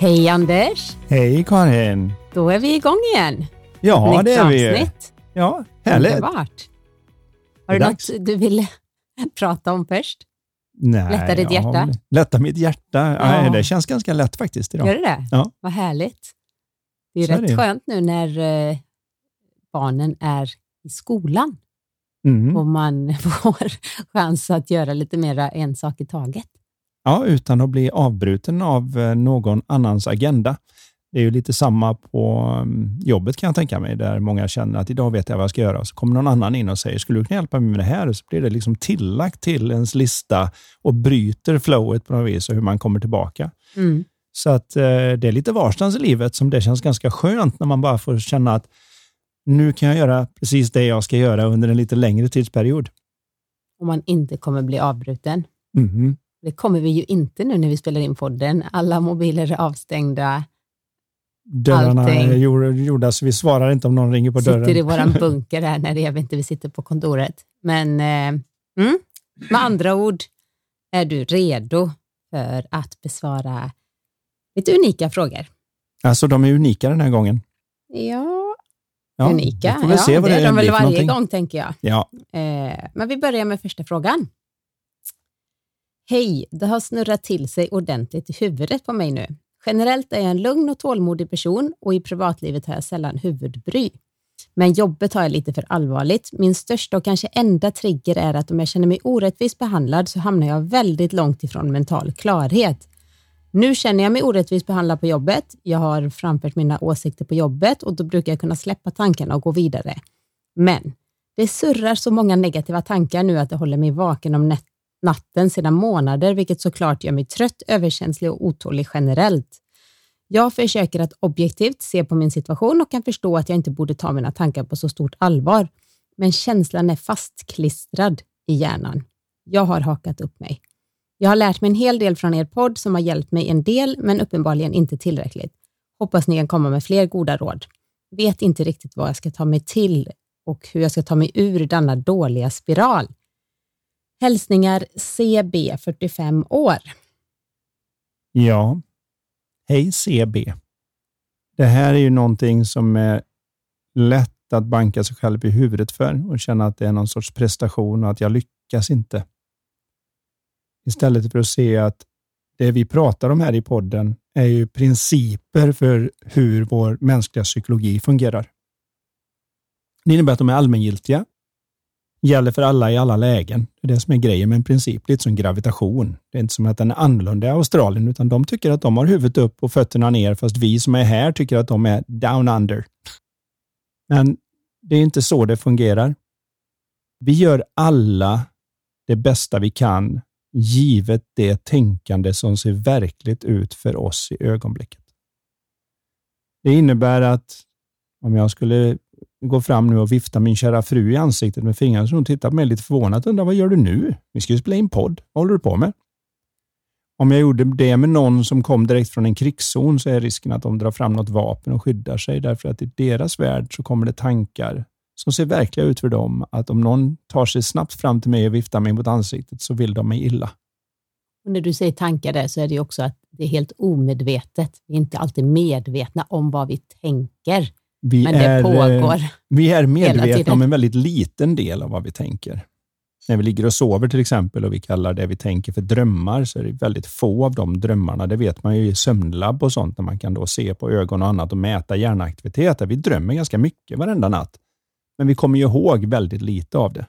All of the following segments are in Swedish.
Hej Anders! Hej Karin! Då är vi igång igen. Ja, Nytt det är vi. avsnitt. Ja, härligt. Underbart. Har du är något du vill prata om först? Nej, Lätta ditt hjärta? Lätta mitt hjärta. Ja. Nej, det känns ganska lätt faktiskt idag. Gör det det? Ja. Vad härligt. Det är Så är rätt det. skönt nu när eh, barnen är i skolan Mm. och man får chans att göra lite mera en sak i taget. Ja, utan att bli avbruten av eh, någon annans agenda. Det är ju lite samma på mm, jobbet kan jag tänka mig, där många känner att idag vet jag vad jag ska göra. Så kommer någon annan in och säger, skulle du kunna hjälpa mig med det här? Så blir det liksom tillagt till ens lista och bryter flowet på något vis och hur man kommer tillbaka. Mm. Så att eh, det är lite varstans i livet som det känns ganska skönt när man bara får känna att nu kan jag göra precis det jag ska göra under en lite längre tidsperiod. Om man inte kommer bli avbruten. Mhm. Det kommer vi ju inte nu när vi spelar in podden. Alla mobiler är avstängda, Dörrarna Allting. är gjorda, så vi svarar inte om någon ringer på dörren. sitter i våran bunker här när det är vi inte vi sitter på kontoret. Men eh, mm, med andra ord är du redo för att besvara lite unika frågor. Alltså de är unika den här gången. Ja, Ja, unika. vi får väl ja, se vad det det, är de väl varje någonting. gång tänker jag. Ja, Eh, men vi börjar med första frågan. Hej, det har snurrat till sig ordentligt i huvudet på mig nu. Generellt är jag en lugn och tålmodig person och i privatlivet har jag sällan huvudbry. Men jobbet har jag lite för allvarligt. Min största och kanske enda trigger är att om jag känner mig orättvist behandlad så hamnar jag väldigt långt ifrån mental klarhet. Nu känner jag mig orättvist behandlad på jobbet. Jag har framfört mina åsikter på jobbet och då brukar jag kunna släppa tankarna och gå vidare. Men det surrar så många negativa tankar nu att det håller mig vaken om nätterna natten sedan månader, vilket såklart gör mig trött, överkänslig och otålig generellt. Jag försöker att objektivt se på min situation och kan förstå att jag inte borde ta mina tankar på så stort allvar. Men känslan är fastklistrad i hjärnan. Jag har hakat upp mig. Jag har lärt mig en hel del från er podd som har hjälpt mig en del, men uppenbarligen inte tillräckligt. Hoppas ni kan komma med fler goda råd. Vet inte riktigt vad jag ska ta mig till och hur jag ska ta mig ur denna dåliga spiral. Hälsningar CB, 45 år. ja. Hej CB. Det här är ju någonting som är lätt att banka sig själv i huvudet för och känna att det är någon sorts prestation och att jag lyckas inte. Istället för att se att det vi pratar om här i podden är ju principer för hur vår mänskliga psykologi fungerar. Det innebär att de är allmängiltiga, gäller för alla i alla lägen. Det är det som är grejen med en princip, lite som gravitation. Det är inte som att den är annorlunda i Australien, utan de tycker att de har huvudet upp och fötterna ner, fast vi som är här tycker att de är down under. Men det är inte så det fungerar. Vi gör alla det bästa vi kan, givet det tänkande som ser verkligt ut för oss i ögonblicket. Det innebär att om jag skulle går fram nu och viftar min kära fru i ansiktet med fingrarna så hon tittar på mig lite förvånat och undrar vad gör du nu? Vi ska ju spela in podd. Vad håller du på med? Om jag gjorde det med någon som kom direkt från en krigszon så är risken att de drar fram något vapen och skyddar sig därför att i deras värld så kommer det tankar som ser verkliga ut för dem att om någon tar sig snabbt fram till mig och viftar mig mot ansiktet så vill de mig illa. Och när du säger tankar där så är det ju också att det är helt omedvetet. Vi är inte alltid medvetna om vad vi tänker, vi men det är, eh, pågår. Vi är medvetna om en väldigt liten del av vad vi tänker. När vi ligger och sover till exempel och vi kallar det vi tänker för drömmar så är det väldigt få av de drömmarna. Det vet man ju i sömnlabb och sånt när man kan då se på ögon och annat och mäta hjärnaktivitet. Där Vi drömmer ganska mycket varenda natt. Men vi kommer ju ihåg väldigt lite av det.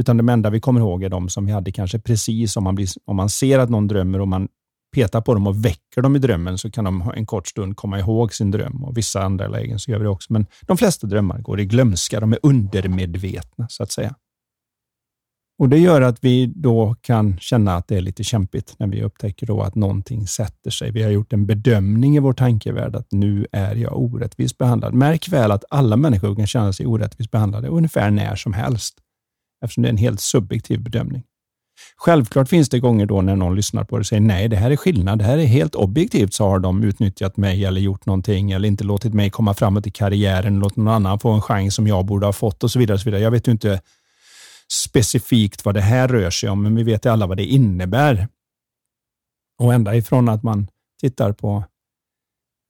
Utan de enda vi kommer ihåg är de som vi hade kanske precis om man, blir, om man ser att någon drömmer och man petar på dem och väcker dem i drömmen så kan de en kort stund komma ihåg sin dröm. Och Vissa andra lägen så gör vi det också. Men de flesta drömmar går i glömska. De är undermedvetna så att säga. Och Det gör att vi då kan känna att det är lite kämpigt när vi upptäcker då att någonting sätter sig. Vi har gjort en bedömning i vår tankevärld att nu är jag orättvist behandlad. Märk väl att alla människor kan känna sig orättvist behandlade ungefär när som helst, eftersom det är en helt subjektiv bedömning. Självklart finns det gånger då när någon lyssnar på det och säger nej, det här är skillnad. Det här är helt objektivt så har de utnyttjat mig eller gjort någonting eller inte låtit mig komma framåt i karriären, låtit någon annan få en chans som jag borde ha fått och så vidare. Och så vidare. Jag vet ju inte specifikt vad det här rör sig om, men vi vet alla vad det innebär. Och ända ifrån att man tittar på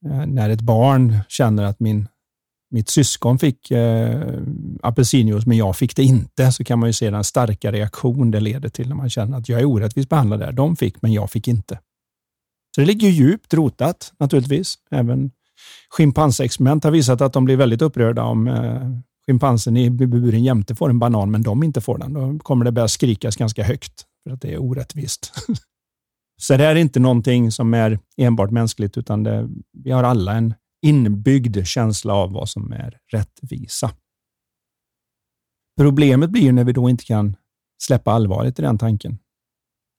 eh, när ett barn känner att min, mitt syskon fick eh, apelsinjuice, men jag fick det inte, så kan man ju se den starka reaktion det leder till när man känner att jag är orättvist behandlad där. De fick, men jag fick inte. Så det ligger djupt rotat naturligtvis. Även schimpansexperiment har visat att de blir väldigt upprörda om eh, schimpansen i buren jämte får en banan, men de inte får den. Då kommer det börja skrikas ganska högt för att det är orättvist. Så det är inte någonting som är enbart mänskligt, utan det, vi har alla en inbyggd känsla av vad som är rättvisa. Problemet blir när vi då inte kan släppa allvaret i den tanken.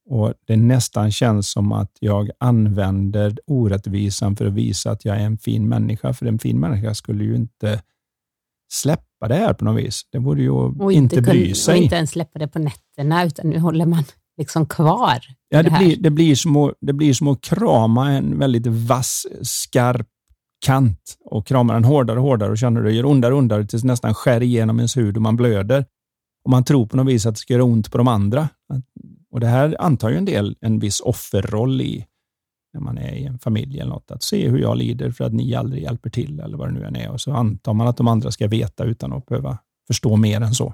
Och Det nästan känns som att jag använder orättvisan för att visa att jag är en fin människa, för en fin människa skulle ju inte släppa det här på något vis. Det borde ju och inte, inte bry sig. Och inte ens släppa det på nätterna, utan nu håller man liksom kvar. Ja, det, det blir, det, blir som att, det blir som att krama en väldigt vass, skarp kant och kramar den hårdare och hårdare och känner det gör ondare och ondare tills det nästan skär igenom ens hud och man blöder. Och man tror på något vis att det ska göra ont på de andra. Och Det här antar ju en del en viss offerroll i när man är i en familj eller något, att se hur jag lider för att ni aldrig hjälper till eller vad det nu än är. Och så antar man att de andra ska veta utan att behöva förstå mer än så.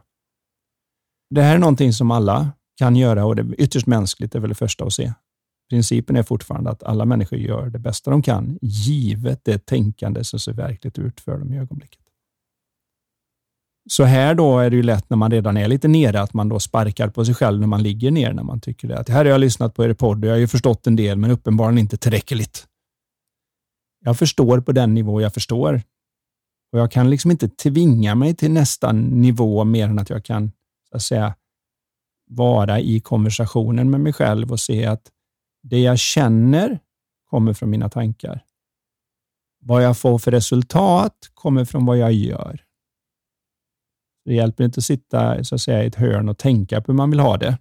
Det här är någonting som alla kan göra och det är ytterst mänskligt, det är väl det första att se. Principen är fortfarande att alla människor gör det bästa de kan, givet det tänkande som ser verkligt ut för dem i ögonblicket. Så här då är det ju lätt när man redan är lite nere att man då sparkar på sig själv när man ligger ner när man tycker det. Att här har jag lyssnat på er podd och jag har ju förstått en del men uppenbarligen inte tillräckligt. Jag förstår på den nivå jag förstår. Och jag kan liksom inte tvinga mig till nästa nivå mer än att jag kan så att säga, vara i konversationen med mig själv och se att det jag känner kommer från mina tankar. Vad jag får för resultat kommer från vad jag gör. Det hjälper inte att sitta så att säga, i ett hörn och tänka på hur man vill ha det.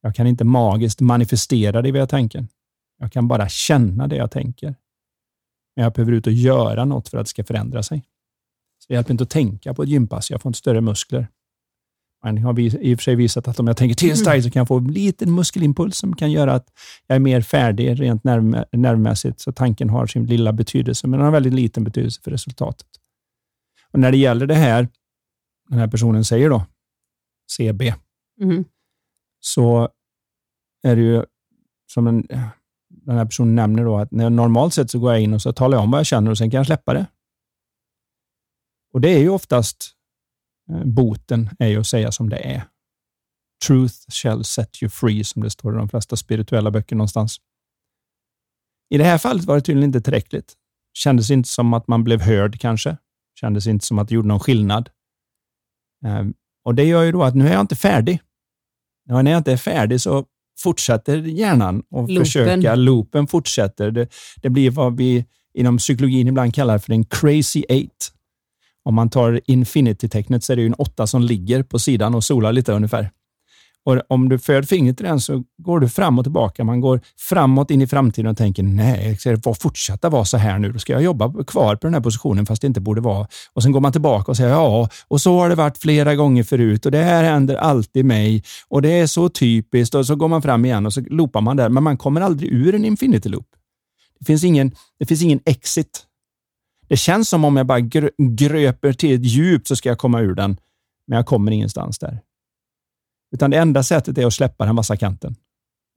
Jag kan inte magiskt manifestera det via tanken. Jag kan bara känna det jag tänker. Men jag behöver ut och göra något för att det ska förändra sig. Så det hjälper inte att tänka på ett gympass. Jag får inte större muskler. Man har i och för sig visat att om jag tänker till starkt så kan jag få en liten muskelimpuls som kan göra att jag är mer färdig rent nerv, nervmässigt. Så tanken har sin lilla betydelse, men den har väldigt liten betydelse för resultatet. Och När det gäller det här den här personen säger då, CB, mm. så är det ju som en, den här personen nämner då att när normalt sett så går jag in och så talar jag om vad jag känner och sen kan jag släppa det. Och det är ju oftast boten är ju att säga som det är. Truth shall set you free, som det står i de flesta spirituella böcker någonstans. I det här fallet var det tydligen inte tillräckligt. Kändes inte som att man blev hörd kanske. Kändes inte som att det gjorde någon skillnad. Ehm, och Det gör ju då att nu är jag inte färdig. Ja, när jag inte är färdig så fortsätter hjärnan och loopen. försöka, loopen fortsätter. Det, det, blir vad vi inom psykologin ibland kallar för en crazy eight. Om man tar infinity-tecknet så är det ju en åtta som ligger på sidan och solar lite ungefär. Och om du för fingret i den så går du fram och tillbaka. Man går framåt in i framtiden och tänker, nej, ska det fortsätta vara så här nu? Då ska jag jobba kvar på den här positionen fast det inte borde vara. Och sen går man tillbaka och säger, ja, och så har det varit flera gånger förut och det här händer alltid mig och det är så typiskt och så går man fram igen och så loopar man där, men man kommer aldrig ur en infinity loop. Det finns ingen, det finns ingen exit. Det känns som om jag bara gröper till ett djup så ska jag komma ur den, men jag kommer ingenstans där. Utan det enda sättet är att släppa den vassa kanten.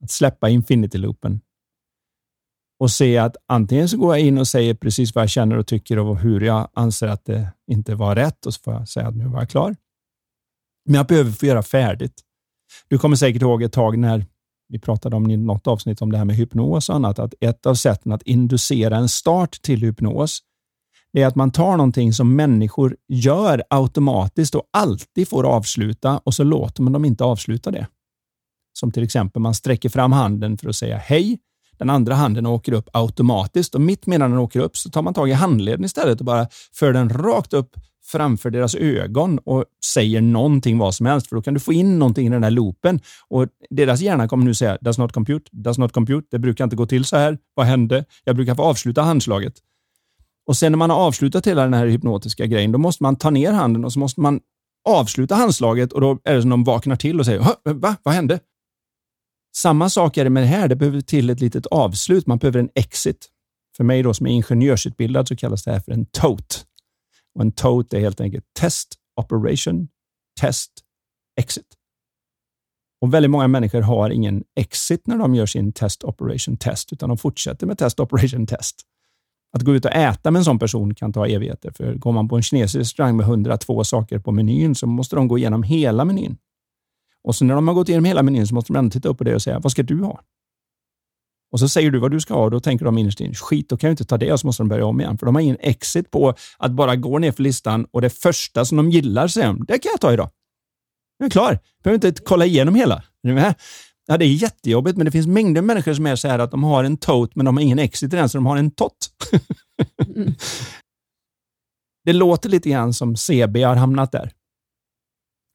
Att släppa infinity-loopen. Och se att antingen så går jag in och säger precis vad jag känner och tycker och hur jag anser att det inte var rätt och så får jag säga att nu var jag klar. Men jag behöver få göra färdigt. Du kommer säkert ihåg ett tag när vi pratade om i något avsnitt om det här med hypnos och annat, att ett av sätten att inducera en start till hypnos, det är att man tar någonting som människor gör automatiskt och alltid får avsluta och så låter man dem inte avsluta det. Som till exempel man sträcker fram handen för att säga hej. Den andra handen åker upp automatiskt och mitt medan den åker upp så tar man tag i handleden istället och bara för den rakt upp framför deras ögon och säger någonting vad som helst, för då kan du få in någonting i den här loopen. Och deras hjärna kommer nu säga does not compute, does not compute. Det brukar inte gå till så här. Vad hände? Jag brukar få avsluta handslaget. Och sen när man har avslutat hela den här hypnotiska grejen, då måste man ta ner handen och så måste man avsluta handslaget och då är det som de vaknar till och säger va? Vad hände? Samma sak är det med det här. Det behöver till ett litet avslut. Man behöver en exit. För mig då som är ingenjörsutbildad så kallas det här för en tote. Och en tote är helt enkelt test, operation, test, exit. Och väldigt många människor har ingen exit när de gör sin test, operation, test, utan de fortsätter med test, operation, test. Att gå ut och äta med en sån person kan ta evigheter, för går man på en kinesisk restaurang med 102 saker på menyn så måste de gå igenom hela menyn. Och så när de har gått igenom hela menyn så måste de ändå titta upp på det och säga, vad ska du ha? Och så säger du vad du ska ha och då tänker de innerst inne, skit, då kan jag inte ta det och så måste de börja om igen. För de har ingen exit på att bara gå ner för listan och det första som de gillar säger de, det kan jag ta idag. Jag är klar. Behöver inte kolla igenom hela. Är med? Ja, det är jättejobbigt, men det finns mängder människor som är så här att de har en tote, men de har ingen exit i den, så de har en tott. mm. Det låter lite grann som CB har hamnat där.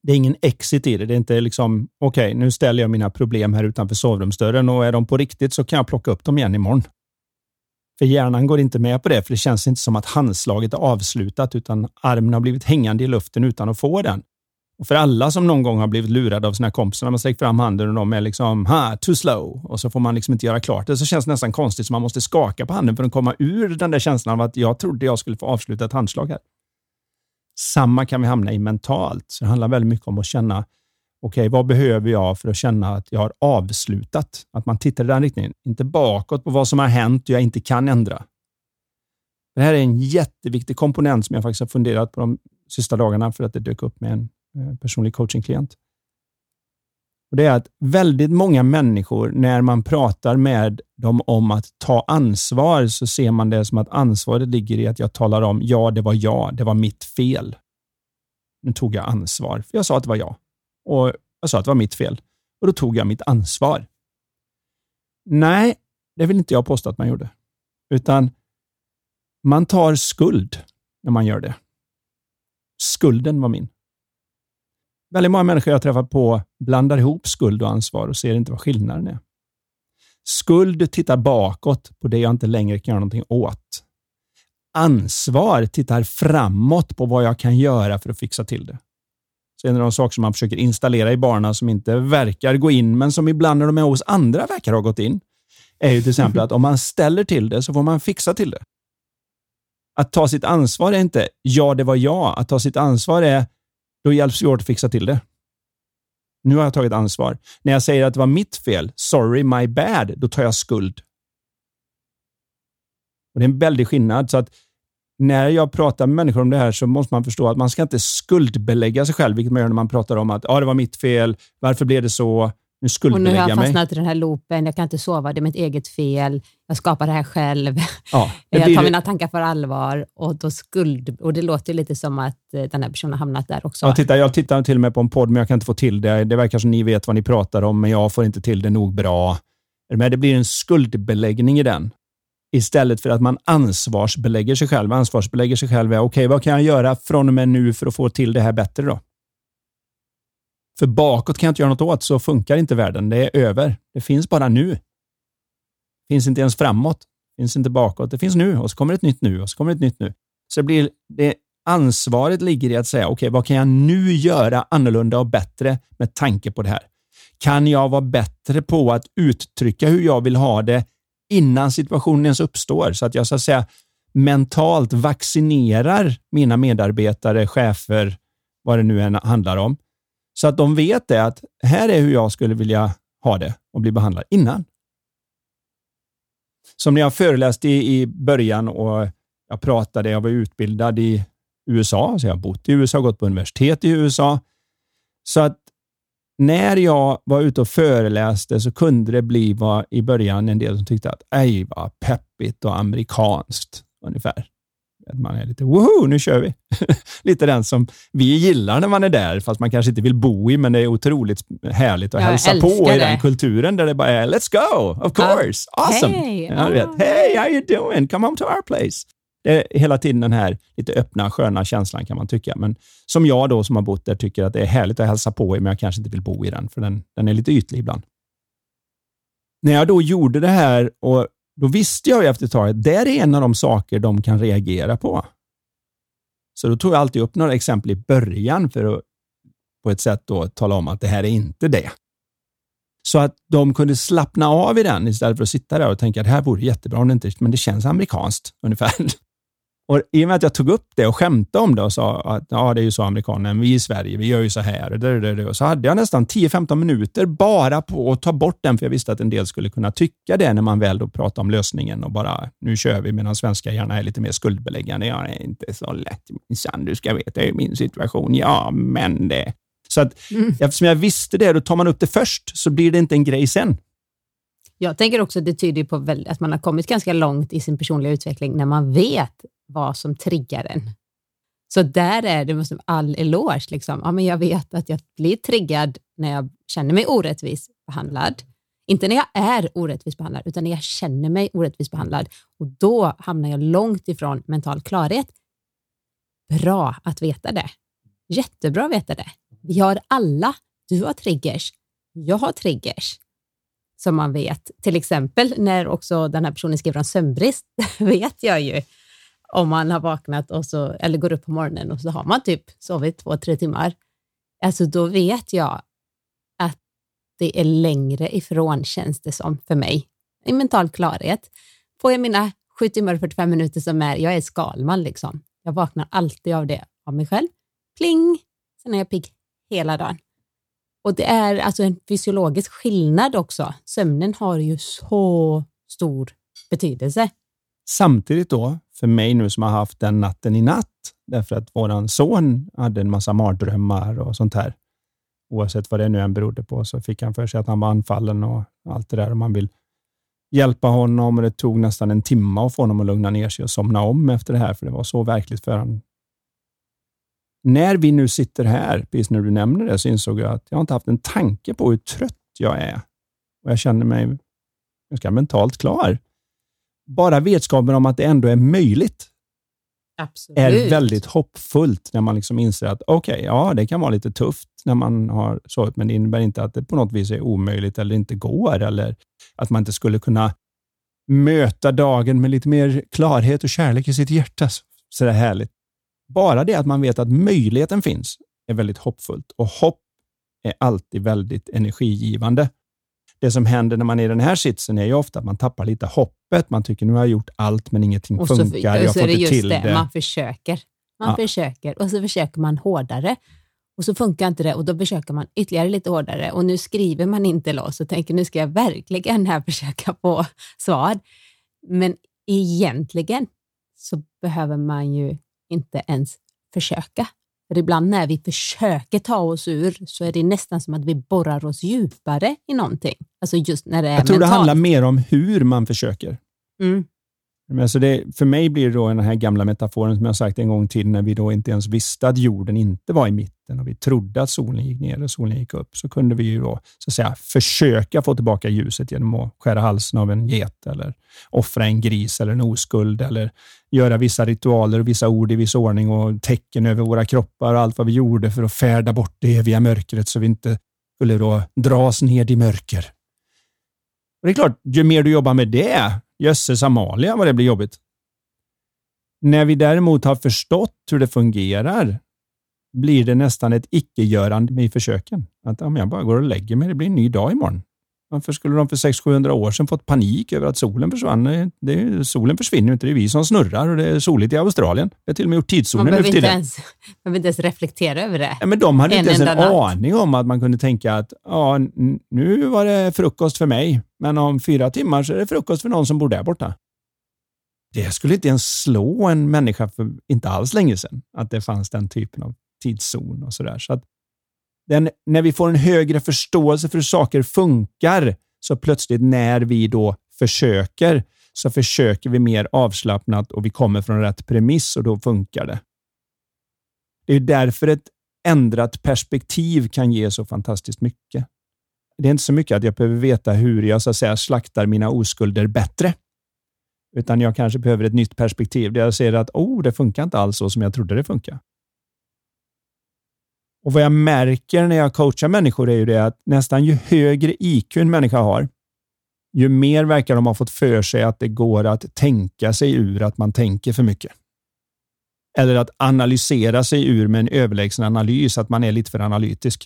Det är ingen exit i det. Det är inte liksom, okej, okay, nu ställer jag mina problem här utanför sovrumsdörren och är de på riktigt så kan jag plocka upp dem igen imorgon. För hjärnan går inte med på det, för det känns inte som att handslaget är avslutat, utan armen har blivit hängande i luften utan att få den. Och för alla som någon gång har blivit lurade av sina kompisar när man sträcker fram handen och de är liksom ha, too slow och så får man liksom inte göra klart det, så känns det nästan konstigt så man måste skaka på handen för att komma ur den där känslan av att jag trodde jag skulle få avsluta ett handslag här. Samma kan vi hamna i mentalt. Så det handlar väldigt mycket om att känna, okej, okay, vad behöver jag för att känna att jag har avslutat? Att man tittar i den riktningen, inte bakåt på vad som har hänt och jag inte kan ändra. Det här är en jätteviktig komponent som jag faktiskt har funderat på de sista dagarna för att det dök upp med en Eh, personlig coachingklient. Och det är att väldigt många människor, när man pratar med dem om att ta ansvar, så ser man det som att ansvaret ligger i att jag talar om, ja, det var jag, det var mitt fel. Nu tog jag ansvar, för jag sa att det var jag. Och jag sa att det var mitt fel. Och då tog jag mitt ansvar. Nej, det vill inte jag påstå att man gjorde. Utan man tar skuld när man gör det. Skulden var min. Väldigt många människor jag träffat på blandar ihop skuld och ansvar och ser inte vad skillnaden är. Skuld tittar bakåt på det jag inte längre kan göra någonting åt. Ansvar tittar framåt på vad jag kan göra för att fixa till det. Så en av de saker som man försöker installera i barnen som inte verkar gå in, men som ibland när de är hos andra verkar ha gått in, är ju till exempel att om man ställer till det så får man fixa till det. Att ta sitt ansvar är inte ja, det var jag. Att ta sitt ansvar är då hjälps vi åt att fixa till det. Nu har jag tagit ansvar. När jag säger att det var mitt fel, sorry, my bad, då tar jag skuld. Och Det är en väldig skillnad. Så att när jag pratar med människor om det här så måste man förstå att man ska inte skuldbelägga sig själv, vilket man gör när man pratar om att ah, det var mitt fel, varför blev det så? Nu och nu har jag fastnat mig. i den här loopen, jag kan inte sova, det är mitt eget fel, jag skapar det här själv. Ja, det jag tar mina tankar för allvar och då skuld... Och det låter lite som att eh, den här personen har hamnat där också. Ja, titta, jag tittar till och med på en podd, men jag kan inte få till det. Det verkar som ni vet vad ni pratar om, men jag får inte till det nog bra. Men det blir en skuldbeläggning i den. Istället för att man ansvarsbelägger sig själv. Ansvarsbelägger sig själv är, okej, okay, vad kan jag göra från och med nu för att få till det här bättre då? För bakåt kan jag inte göra något åt, så funkar inte världen. Det är över. Det finns bara nu. Det finns inte ens framåt. Det finns inte bakåt. Det finns nu och så kommer ett nytt nu och så kommer ett nytt nu. Så det blir, det, ansvaret ligger i att säga, okej, okay, vad kan jag nu göra annorlunda och bättre med tanke på det här? Kan jag vara bättre på att uttrycka hur jag vill ha det innan situationen ens uppstår? Så att jag så att säga mentalt vaccinerar mina medarbetare, chefer, vad det nu än handlar om, så att de vet det att här är hur jag skulle vilja ha det och bli behandlad innan. Som när jag föreläste i, i början och jag pratade, jag var utbildad i USA, så jag har bott i USA, gått på universitet i USA. Så att när jag var ute och föreläste så kunde det bli vad i början en del som tyckte att ej vad peppigt och amerikanskt ungefär. Man är lite woho, nu kör vi. lite den som vi gillar när man är där, fast man kanske inte vill bo i, men det är otroligt härligt att Jag hälsa på i det. den kulturen där det bara är let's go, of course, awesome. Hej, Ja, ah, hey, how you doing? Come home to our place. Det är hela tiden den här lite öppna, sköna känslan kan man tycka. Men som jag då som har bott där tycker att det är härligt att hälsa på i, men jag kanske inte vill bo i den, för den, den är lite ytlig ibland. När jag då gjorde det här, och då visste jag ju efter ett tag att det är en av de saker de kan reagera på. Så då tog jag alltid upp några exempel i början för att på ett sätt då tala om att det här är inte det. Så att de kunde slappna av i den istället för att sitta där och tänka att det här vore jättebra, om det inte, men det känns amerikanskt ungefär. Och I och med att jag tog upp det och skämtade om det och sa att ja, det är ju så amerikaner, vi i Sverige, vi gör ju så här. Och det, det. Och så hade jag nästan 10-15 minuter bara på att ta bort den, för jag visste att en del skulle kunna tycka det när man väl då pratar om lösningen och bara nu kör vi, medan svenskar gärna är lite mer skuldbeläggande. Ja, det är inte så lätt minsann, du ska veta hur min situation. Ja, men det... Så att Mm. eftersom jag visste det, då tar man upp det först, så blir det inte en grej sen. Jag tänker också att det tyder på att man har kommit ganska långt i sin personliga utveckling när man vet vad som triggar en. Så där är det måste all eloge. Liksom. Ja, men jag vet att jag blir triggad när jag känner mig orättvis behandlad. Inte när jag är orättvis behandlad, utan när jag känner mig orättvis behandlad. Och då hamnar jag långt ifrån mental klarhet. Bra att veta det. Jättebra att veta det. Vi har alla, du har triggers, jag har triggers som man vet. Till exempel när också den här personen skriver om sömnbrist, vet jag ju om man har vaknat och så, eller går upp på morgonen och så har man typ sovit två, tre timmar. Alltså då vet jag att det är längre ifrån, känns det som för mig, i mental klarhet. Får jag mina sju timmar och 45 minuter som är, jag är skalman liksom. Jag vaknar alltid av det, av mig själv. Pling! Sen är jag pigg hela dagen. Och det är alltså en fysiologisk skillnad också. Sömnen har ju så stor betydelse. Samtidigt då, för mig nu som har haft den natten i natt, därför att våran son hade en massa mardrömmar och sånt här. Oavsett vad det nu än berodde på, så fick han för sig att han var anfallen och allt det där. Och man vill hjälpa honom och det tog nästan en timme att få honom att lugna ner sig och somna om efter det här, för det var så verkligt för honom. När vi nu sitter här, precis när du nämner det, så insåg jag att jag inte haft en tanke på hur trött jag är. Och jag känner mig ganska mentalt klar. Bara vetskapen om att det ändå är möjligt Absolut. är väldigt hoppfullt när man liksom inser att okej, ja, det kan vara lite tufft när man har sovit, men det innebär inte att det på något vis är omöjligt eller inte går eller att man inte skulle kunna möta dagen med lite mer klarhet och kärlek i sitt hjärta. Så det är härligt. Bara det att man vet att möjligheten finns är väldigt hoppfullt och hopp är alltid väldigt energigivande. Det som händer när man är i den här sitsen är ju ofta att man tappar lite hoppet. Man tycker nu har jag gjort allt, men ingenting och så, funkar. Jag och så får är det inte till det, det. man försöker. Man Ja. försöker och så försöker man hårdare. Och så funkar inte det och då försöker man ytterligare lite hårdare och nu skriver man inte loss och tänker nu ska jag verkligen här försöka få svar. Men egentligen så behöver man ju inte ens försöka. För ibland när vi försöker ta oss ur så är det nästan som att vi borrar oss djupare i någonting. Alltså just när det är Jag tror det mentalt. handlar mer om hur man försöker. Mm. Men så det, för mig blir det då den här gamla metaforen som jag sagt en gång till, när vi då inte ens visste att jorden inte var i mitten och vi trodde att solen gick ner och solen gick upp, så kunde vi ju då så att säga, försöka få tillbaka ljuset genom att skära halsen av en get eller offra en gris eller en oskuld eller göra vissa ritualer och vissa ord i viss ordning och tecken över våra kroppar och allt vad vi gjorde för att färda bort det eviga mörkret så vi inte skulle då dras ner i mörker. Och det är klart, ju mer du jobbar med det, jösses Amalia vad det blir jobbigt. När vi däremot har förstått hur det fungerar blir det nästan ett icke-görande i försöken. Att ja, jag bara går och lägger mig, det blir en ny dag imorgon. Varför skulle de för 600-700 år sedan fått panik över att solen försvann? Det är, solen försvinner ju inte, det är vi som snurrar och det är soligt i Australien. Vi har till och med gjort Man tidszoner nu behöver inte, ens, man behöver inte ens reflektera över det. Ja, men de hade En inte ens en natt. aning om att man kunde tänka att ja, nu var det frukost för mig, men om fyra timmar så är det frukost för någon som bor där borta. Det skulle inte ens slå en människa för inte alls länge sedan, att det fanns den typen av tidszon och sådär. Så att den, när vi får en högre förståelse för hur saker funkar, så plötsligt när vi då försöker, så försöker vi mer avslappnat och vi kommer från rätt premiss och då funkar det. Det är därför ett ändrat perspektiv kan ge så fantastiskt mycket. Det är inte så mycket att jag behöver veta hur jag så att säga, slaktar mina oskulder bättre. Utan jag kanske behöver ett nytt perspektiv där jag ser att oh, det funkar inte alls så som jag trodde det funkar. Och Vad jag märker när jag coachar människor är ju det att nästan ju högre IQ en människa har, ju mer verkar de ha fått för sig att det går att tänka sig ur att man tänker för mycket. Eller att analysera sig ur med en överlägsen analys, att man är lite för analytisk.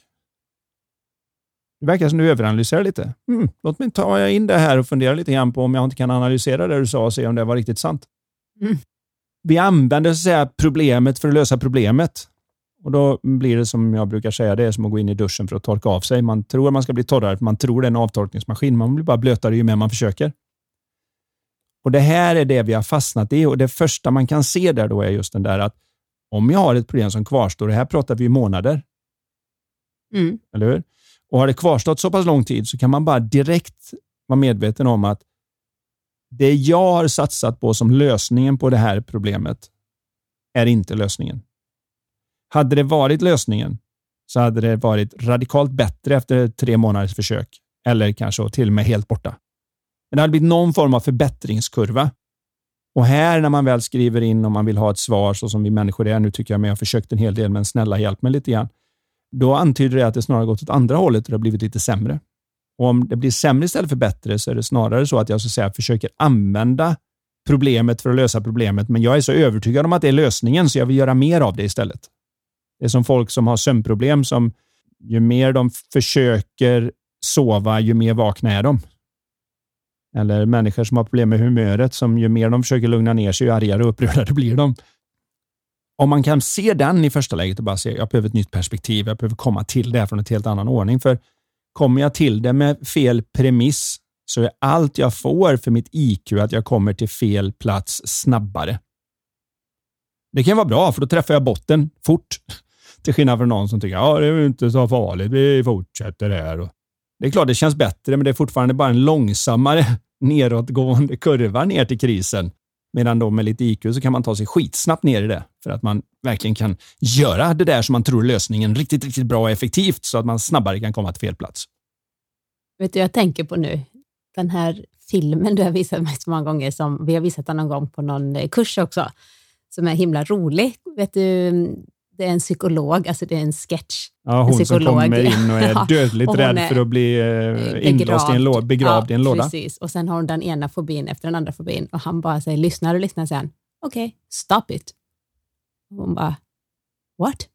Det verkar som du överanalyserar lite. Mm, låt mig ta in det här och fundera lite grann på om jag inte kan analysera det du sa och se om det var riktigt sant. Mm. Vi använder så att säga, problemet för att lösa problemet. Och Då blir det som jag brukar säga, det är som att gå in i duschen för att torka av sig. Man tror att man ska bli torrare, för man tror det är en avtorkningsmaskin. Man blir bara blötare ju mer man försöker. Och Det här är det vi har fastnat i och det första man kan se där då är just den där att om jag har ett problem som kvarstår, det här pratar vi i månader, mm. eller hur? Och har det kvarstått så pass lång tid så kan man bara direkt vara medveten om att det jag har satsat på som lösningen på det här problemet är inte lösningen. Hade det varit lösningen så hade det varit radikalt bättre efter tre månaders försök eller kanske till och med helt borta. Men det hade blivit någon form av förbättringskurva. Och här när man väl skriver in om man vill ha ett svar så som vi människor är, nu tycker jag att jag har försökt en hel del, men snälla hjälp mig lite grann. Då antyder det att det snarare gått åt andra hållet och det har blivit lite sämre. Och om det blir sämre istället för bättre så är det snarare så att jag så att säga, försöker använda problemet för att lösa problemet, men jag är så övertygad om att det är lösningen så jag vill göra mer av det istället. Det är som folk som har sömnproblem som ju mer de försöker sova, ju mer vakna är de. Eller människor som har problem med humöret, som ju mer de försöker lugna ner sig, ju argare och upprördare blir de. Om man kan se den i första läget och bara se, jag behöver ett nytt perspektiv, jag behöver komma till det här från en helt annan ordning. För kommer jag till det med fel premiss så är allt jag får för mitt IQ att jag kommer till fel plats snabbare. Det kan vara bra, för då träffar jag botten fort. Till skillnad från någon som tycker att ja, det är inte så farligt, vi fortsätter här. Det är klart, det känns bättre, men det är fortfarande bara en långsammare nedåtgående kurva ner till krisen. Medan då med lite IQ så kan man ta sig skitsnabbt ner i det för att man verkligen kan göra det där som man tror är lösningen riktigt, riktigt bra och effektivt så att man snabbare kan komma till fel plats. Vet du, jag tänker på nu, den här filmen du har visat mig så många gånger, som vi har visat den någon gång på någon eh, kurs också, som är himla rolig. Vet du, det är en psykolog, alltså det är en sketch. Ja, hon som kommer in och är dödligt och rädd är för att bli eh, inlåst i en låda, begravd ja, i en låda. Precis, och sen har hon den ena fobin efter den andra fobin och han bara säger, lyssnar och lyssnar sen. Okej, okay, stop it. Och hon bara, what?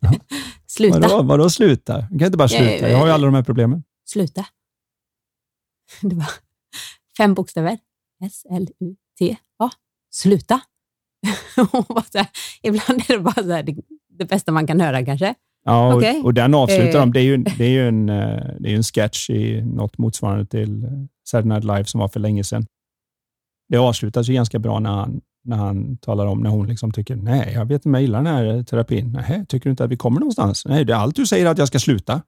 Ja. sluta. Vadå, vadå sluta? Jag kan inte bara sluta, jag har ju alla de här problemen. Sluta. Det var fem bokstäver. S-L-U-T. Ja, sluta. här, ibland är det bara så här, det, det, bästa man kan höra kanske. Ja, och, okay. och den avslutar de. Det är ju, det är ju en, eh, det är en sketch i något motsvarande till eh, Saturday Night Live som var för länge sedan. Det avslutas ju ganska bra när han, när han talar om när hon liksom tycker, nej, jag vet inte om jag gillar den här terapin. Nej, tycker du inte att vi kommer någonstans? Nej, det är allt du säger att jag ska sluta.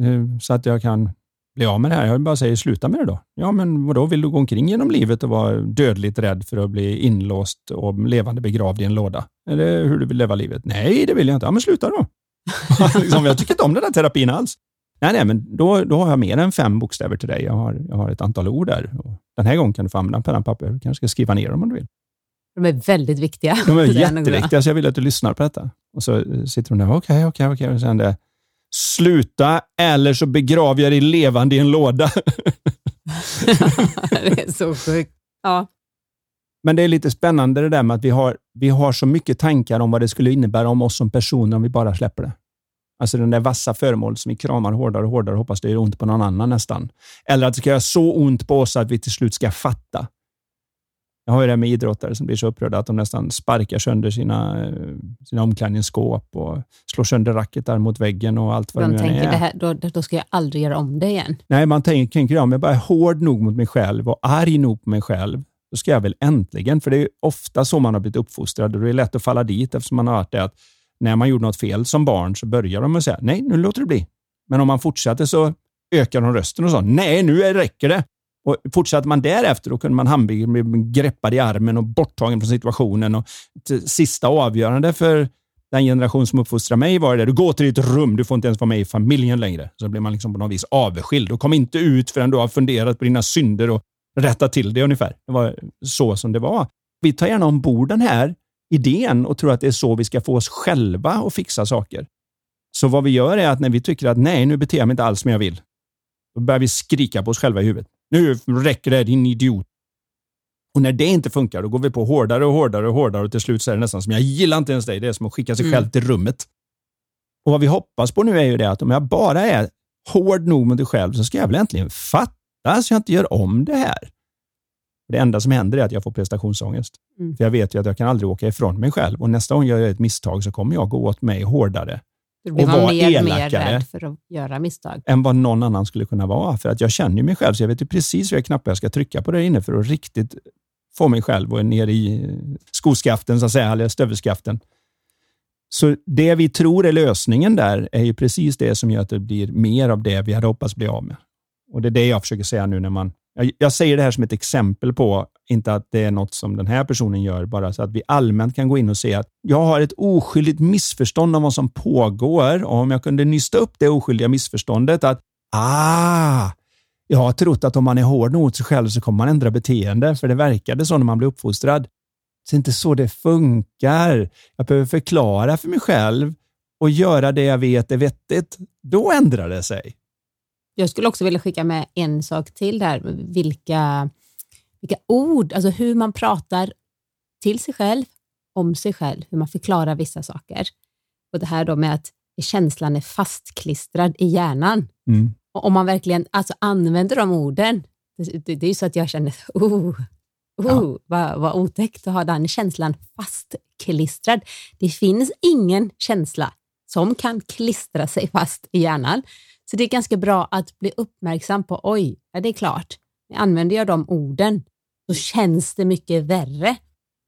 Eh, så att jag kan bli av med det här. Jag bara säger sluta med det då. Ja, men vadå, vill du gå omkring genom livet och vara dödligt rädd för att bli inlåst och levande begravd i en låda? Är det hur du vill leva livet? Nej, det vill jag inte. Ja, men sluta då. liksom, jag tycker inte om den där terapin alls. Nej, nej, men då, då har jag mer än fem bokstäver till dig. Jag har, jag har ett antal ord där. Och den här gången kan du få använda penna och papper. Du kanske ska skriva ner dem om du vill. De är väldigt viktiga. De är jätteviktiga, så jag vill att du lyssnar på detta. Och så sitter hon där, okej, okej, okej. Och sen det, Sluta eller så begraver jag dig levande i en låda. det är så sjukt. Ja. Men det är lite spännande det där med att vi har, vi har så mycket tankar om vad det skulle innebära om oss som personer om vi bara släpper det. Alltså den där vassa föremålet som vi kramar hårdare och hårdare och hoppas det gör ont på någon annan nästan. Eller att det ska göra så ont på oss att vi till slut ska fatta jag har ju det med idrottare som blir så upprörda att de nästan sparkar sönder sina, eh, sina omklädningsskåp och slår sönder racketar mot väggen och allt vad de nu tänker, är. Det här, då, då ska jag aldrig göra om det igen. Nej, man tänker, tänker om jag bara är hård nog mot mig själv och arg nog på mig själv, då ska jag väl äntligen, för det är ofta så man har blivit uppfostrad och det är lätt att falla dit eftersom man har hört det att när man gjorde något fel som barn så börjar de med att säga nej, nu låter det bli. Men om man fortsätter så ökar de rösten och sa nej, nu räcker det. Och Fortsatte man därefter, då kunde man handbyggen bli greppad i armen och borttagen från situationen. Och sista avgörande för den generation som uppfostrade mig var det du går till ditt rum, du får inte ens vara med i familjen längre. Så blir man liksom på något vis avskild och kom inte ut förrän du har funderat på dina synder och rättat till det ungefär. Det var så som det var. Vi tar gärna ombord den här idén och tror att det är så vi ska få oss själva att fixa saker. Så vad vi gör är att när vi tycker att nej, nu beter jag mig inte alls som jag vill, då börjar vi skrika på oss själva i huvudet. Nu räcker det, din idiot. Och när det inte funkar, då går vi på hårdare och hårdare och hårdare och till slut så är det nästan som, jag gillar inte ens dig. Det är som att skicka sig mm. själv till rummet. Och Vad vi hoppas på nu är ju det att om jag bara är hård nog mot dig själv så ska jag väl äntligen fatta så jag inte gör om det här. Det enda som händer är att jag får prestationsångest. Mm. För Jag vet ju att jag kan aldrig åka ifrån mig själv och nästa gång jag gör ett misstag så kommer jag gå åt mig hårdare då blir man mer, mer rädd för att göra misstag. Än vad någon annan skulle kunna vara. För att jag känner mig själv, så jag vet ju precis vilka knappar jag ska trycka på där inne för att riktigt få mig själv och ner i skoskaften, så att säga, eller stövelskaften. Så det vi tror är lösningen där är ju precis det som gör att det blir mer av det vi hade hoppats bli av med. Och Det är det jag försöker säga nu när man... Jag, jag säger det här som ett exempel på, inte att det är något som den här personen gör, bara så att vi allmänt kan gå in och se att jag har ett oskyldigt missförstånd om vad som pågår och om jag kunde nysta upp det oskyldiga missförståndet att ah, jag har trott att om man är hård mot sig själv så kommer man ändra beteende, för det verkade så när man blev uppfostrad. Det är inte så det funkar. Jag behöver förklara för mig själv och göra det jag vet är vettigt. Då ändrar det sig. Jag skulle också vilja skicka med en sak till där. Vilka, vilka ord, alltså hur man pratar till sig själv, om sig själv, hur man förklarar vissa saker. Och det här då med att känslan är fastklistrad i hjärnan. Mm. Och om man verkligen alltså, använder de orden, det, det, är ju så att jag känner, oh, oh ja. vad, vad otäckt att ha den känslan fastklistrad. Det finns ingen känsla som kan klistra sig fast i hjärnan. Så det är ganska bra att bli uppmärksam på, oj, ja, det är klart, använder jag de orden så känns det mycket värre.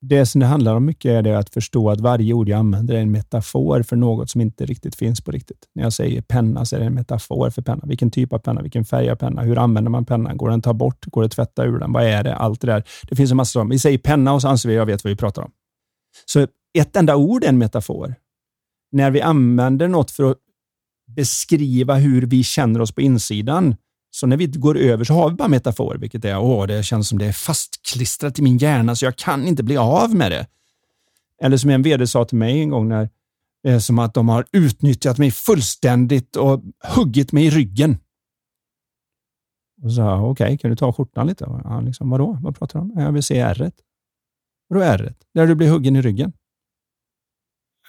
Det som det handlar om mycket är det att förstå att varje ord jag använder är en metafor för något som inte riktigt finns på riktigt. När jag säger penna så är det en metafor för penna. Vilken typ av penna, vilken färg av penna, hur använder man pennan? Går den att ta bort? Går det att tvätta ur den? Vad är det? Allt det där. Det finns en massa Vi säger penna och så anser vi att jag vet vad vi pratar om. Så ett enda ord är en metafor. När vi använder något för att beskriva hur vi känner oss på insidan, så när vi går över så har vi bara metafor, vilket är åh, det känns som det är fastklistrat i min hjärna så jag kan inte bli av med det. Eller som en vd sa till mig en gång, när det är som att de har utnyttjat mig fullständigt och huggit mig i ryggen. Och så sa okej, okay, kan du ta skjortan lite? Ja, liksom, vadå? Vad pratar du om? Jag vill se ärret. Vadå ärret? Där du blir huggen i ryggen.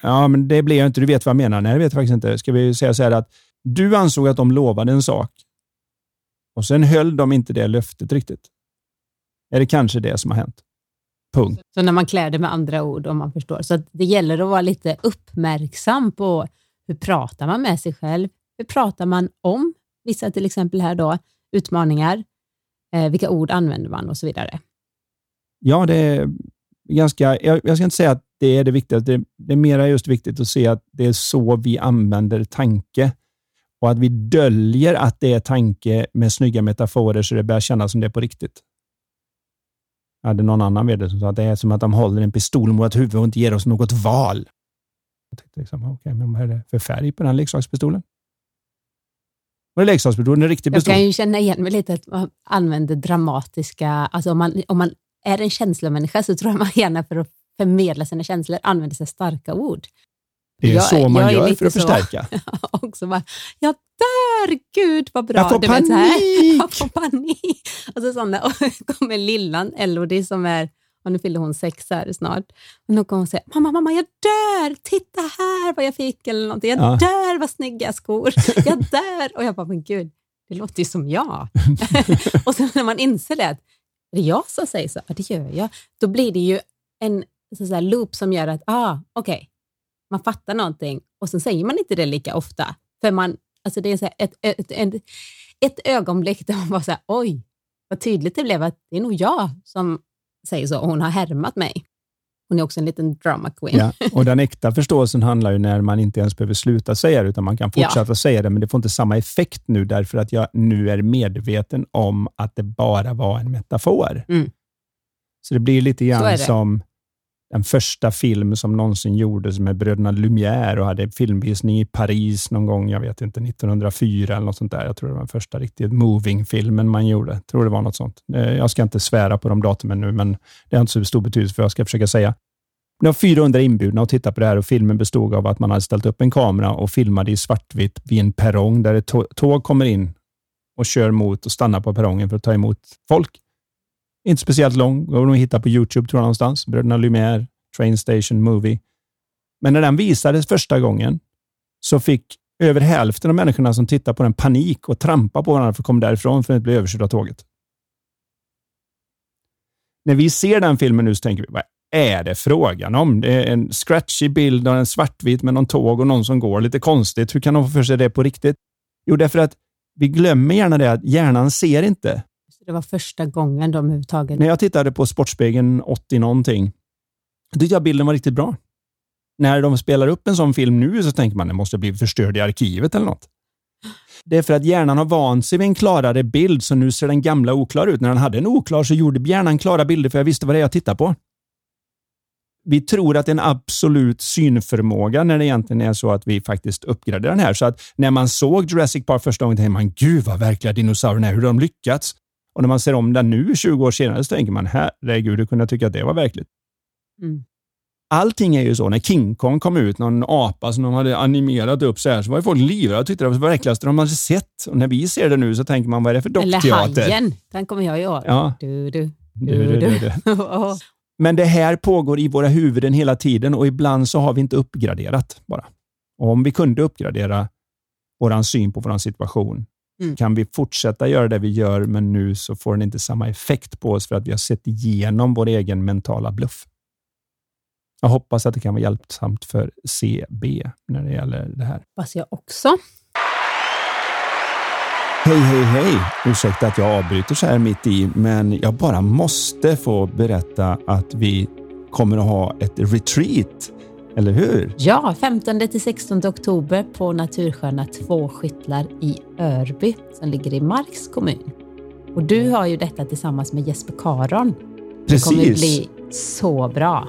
Ja, men det blev jag inte. Du vet vad jag menar. Nej, det vet jag faktiskt inte. Ska vi säga så här att du ansåg att de lovade en sak och sen höll de inte det löftet riktigt. Är det kanske det som har hänt? Punkt. Så när man klär det med andra ord, om man förstår. Så det gäller att vara lite uppmärksam på hur pratar man med sig själv? Hur pratar man om vissa, till exempel här då, utmaningar? Eh, vilka ord använder man och så vidare? Ja, det är ganska... Jag, jag ska inte säga att det är det viktigaste. Det, det är mera just viktigt att se att det är så vi använder tanke och att vi döljer att det är tanke med snygga metaforer så det börjar kännas som det är på riktigt. Jag hade någon annan vd som sa att det är som att de håller en pistol mot huvudet och inte ger oss något val. Jag tänkte, liksom, okay, men vad är det för färg på den leksakspistolen? Vad är leksakspistolen? En riktig pistol? Jag kan ju känna igen mig lite att man använder dramatiska... Alltså om man, om man är en känslomänniska så tror jag man gärna för att förmedla sina känslor använder sig starka ord. Det är jag, så man gör för att förstärka. också bara, jag dör, gud vad bra. Jag får du panik! Vet, jag får panik. Och så sådana, och kommer lillan Elodie som är, och nu fyller hon sex här snart. Och då kommer hon säga, mamma, mamma, jag dör, titta här vad jag fick eller någonting. Jag ja. dör, vad snygga skor. Jag dör. Och jag bara, men gud, det låter ju som jag. och sen när man inser det, att är det jag som säger så? Ja, det gör jag. Då blir det ju en så, så loop som gör att, ah, okay man fattar någonting och sen säger man inte det lika ofta. För man, alltså det är så ett, ett, ett, ett ögonblick där man bara säger oj, vad tydligt det blev att det är nog jag som säger så och hon har härmat mig. Hon är också en liten drama queen. Ja, och den äkta förståelsen handlar ju när man inte ens behöver sluta säga det, utan man kan fortsätta ja. säga det, men det får inte samma effekt nu, därför att jag nu är medveten om att det bara var en metafor. Mm. Så det blir lite grann som den första film som någonsin gjordes med bröderna Lumière och hade filmvisning i Paris någon gång, jag vet inte, 1904 eller något sånt där. Jag tror det var den första riktigt moving-filmen man gjorde. Jag tror det var något sånt. Eh, jag ska inte svära på de datumen nu, men det har inte så stor betydelse för vad jag ska försöka säga. Det var 400 inbjudna att titta på det här och filmen bestod av att man hade ställt upp en kamera och filmade i svartvitt vid en perrong där ett tåg kommer in och kör mot och stannar på perrongen för att ta emot folk. Inte speciellt lång. Går nog att hitta på YouTube tror jag någonstans. Bröderna Lumière, Train Station Movie. Men när den visades första gången så fick över hälften av människorna som tittade på den panik och trampa på varandra för att komma därifrån för att inte bli överkörda av tåget. När vi ser den filmen nu så tänker vi, vad är det frågan om? Det är en scratchig bild av en svartvit med någon tåg och någon som går lite konstigt. Hur kan de få för sig det på riktigt? Jo, därför att vi glömmer gärna det att hjärnan ser inte. Det var första gången de överhuvudtaget... När jag tittade på Sportspegeln 80 någonting, tyckte jag bilden var riktigt bra. När de spelar upp en sån film nu så tänker man att den måste bli förstörd i arkivet eller något. Det är för att hjärnan har vant sig vid en klarare bild, så nu ser den gamla oklar ut. När den hade en oklar så gjorde hjärnan klara bilder, för jag visste vad det är jag tittade på. Vi tror att det är en absolut synförmåga när det egentligen är så att vi faktiskt uppgraderar den här. Så att när man såg Jurassic Park första gången tänkte man, gud vad verkliga dinosaurierna är, hur har de lyckats? Och när man ser om den nu, 20 år senare, så tänker man, herregud, hur kunde jag tycka att det var verkligt? Mm. Allting är ju så. När King Kong kom ut, någon apa som de hade animerat upp så här, så var ju folk livrädda och tyckte det var det äckligaste de hade sett. Och när vi ser det nu så tänker man, vad är det för dockteater? Eller Hajen, den kommer jag ihåg. Ja. Du, du, du, du. Men det här pågår i våra huvuden hela tiden och ibland så har vi inte uppgraderat bara. Och om vi kunde uppgradera vår syn på vår situation, mm. kan vi fortsätta göra det vi gör, men nu så får den inte samma effekt på oss för att vi har sett igenom vår egen mentala bluff. Jag hoppas att det kan vara hjälpsamt för CB när det gäller det här. Hoppas jag också. Hej, hej, hej! Ursäkta att jag avbryter så här mitt i, men jag bara måste få berätta att vi kommer att ha ett retreat. Eller hur? Ja, 15 till 16 oktober på Natursköna Två Skyttlar i Örby som ligger i Marks kommun. Och du har ju detta tillsammans med Jesper Karon. Precis. Det kommer bli så bra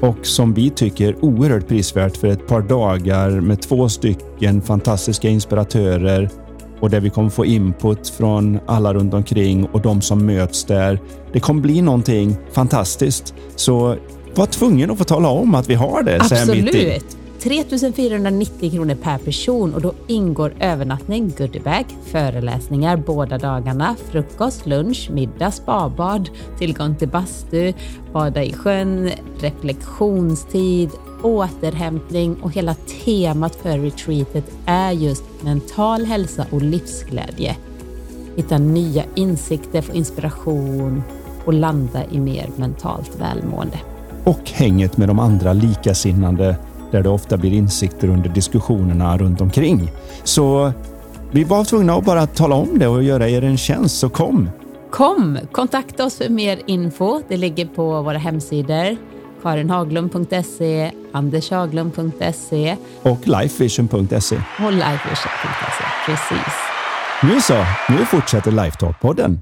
och som vi tycker oerhört prisvärt för ett par dagar med två stycken fantastiska inspiratörer och där vi kommer få input från alla runt omkring och de som möts där. Det kommer bli någonting fantastiskt. Så var tvungen att få tala om att vi har det. Absolut. 3490 kronor per person och då ingår övernattning, goodiebag, föreläsningar båda dagarna, frukost, lunch, middag, spabad, tillgång till bastu, bada i sjön, reflektionstid, återhämtning och hela temat för retreatet är just mental hälsa och livsglädje. Hitta nya insikter, få inspiration och landa i mer mentalt välmående. Och hänget med de andra likasinnande där det ofta blir insikter under diskussionerna runt omkring. Så vi var tvungna att bara tala om det och göra er en tjänst, så kom! Kom! Kontakta oss för mer info. Det ligger på våra hemsidor karinhaglund.se, andershaglund.se och lifevision.se. Och lifevision.se, precis. Nu så, nu fortsätter Lifetalk-podden.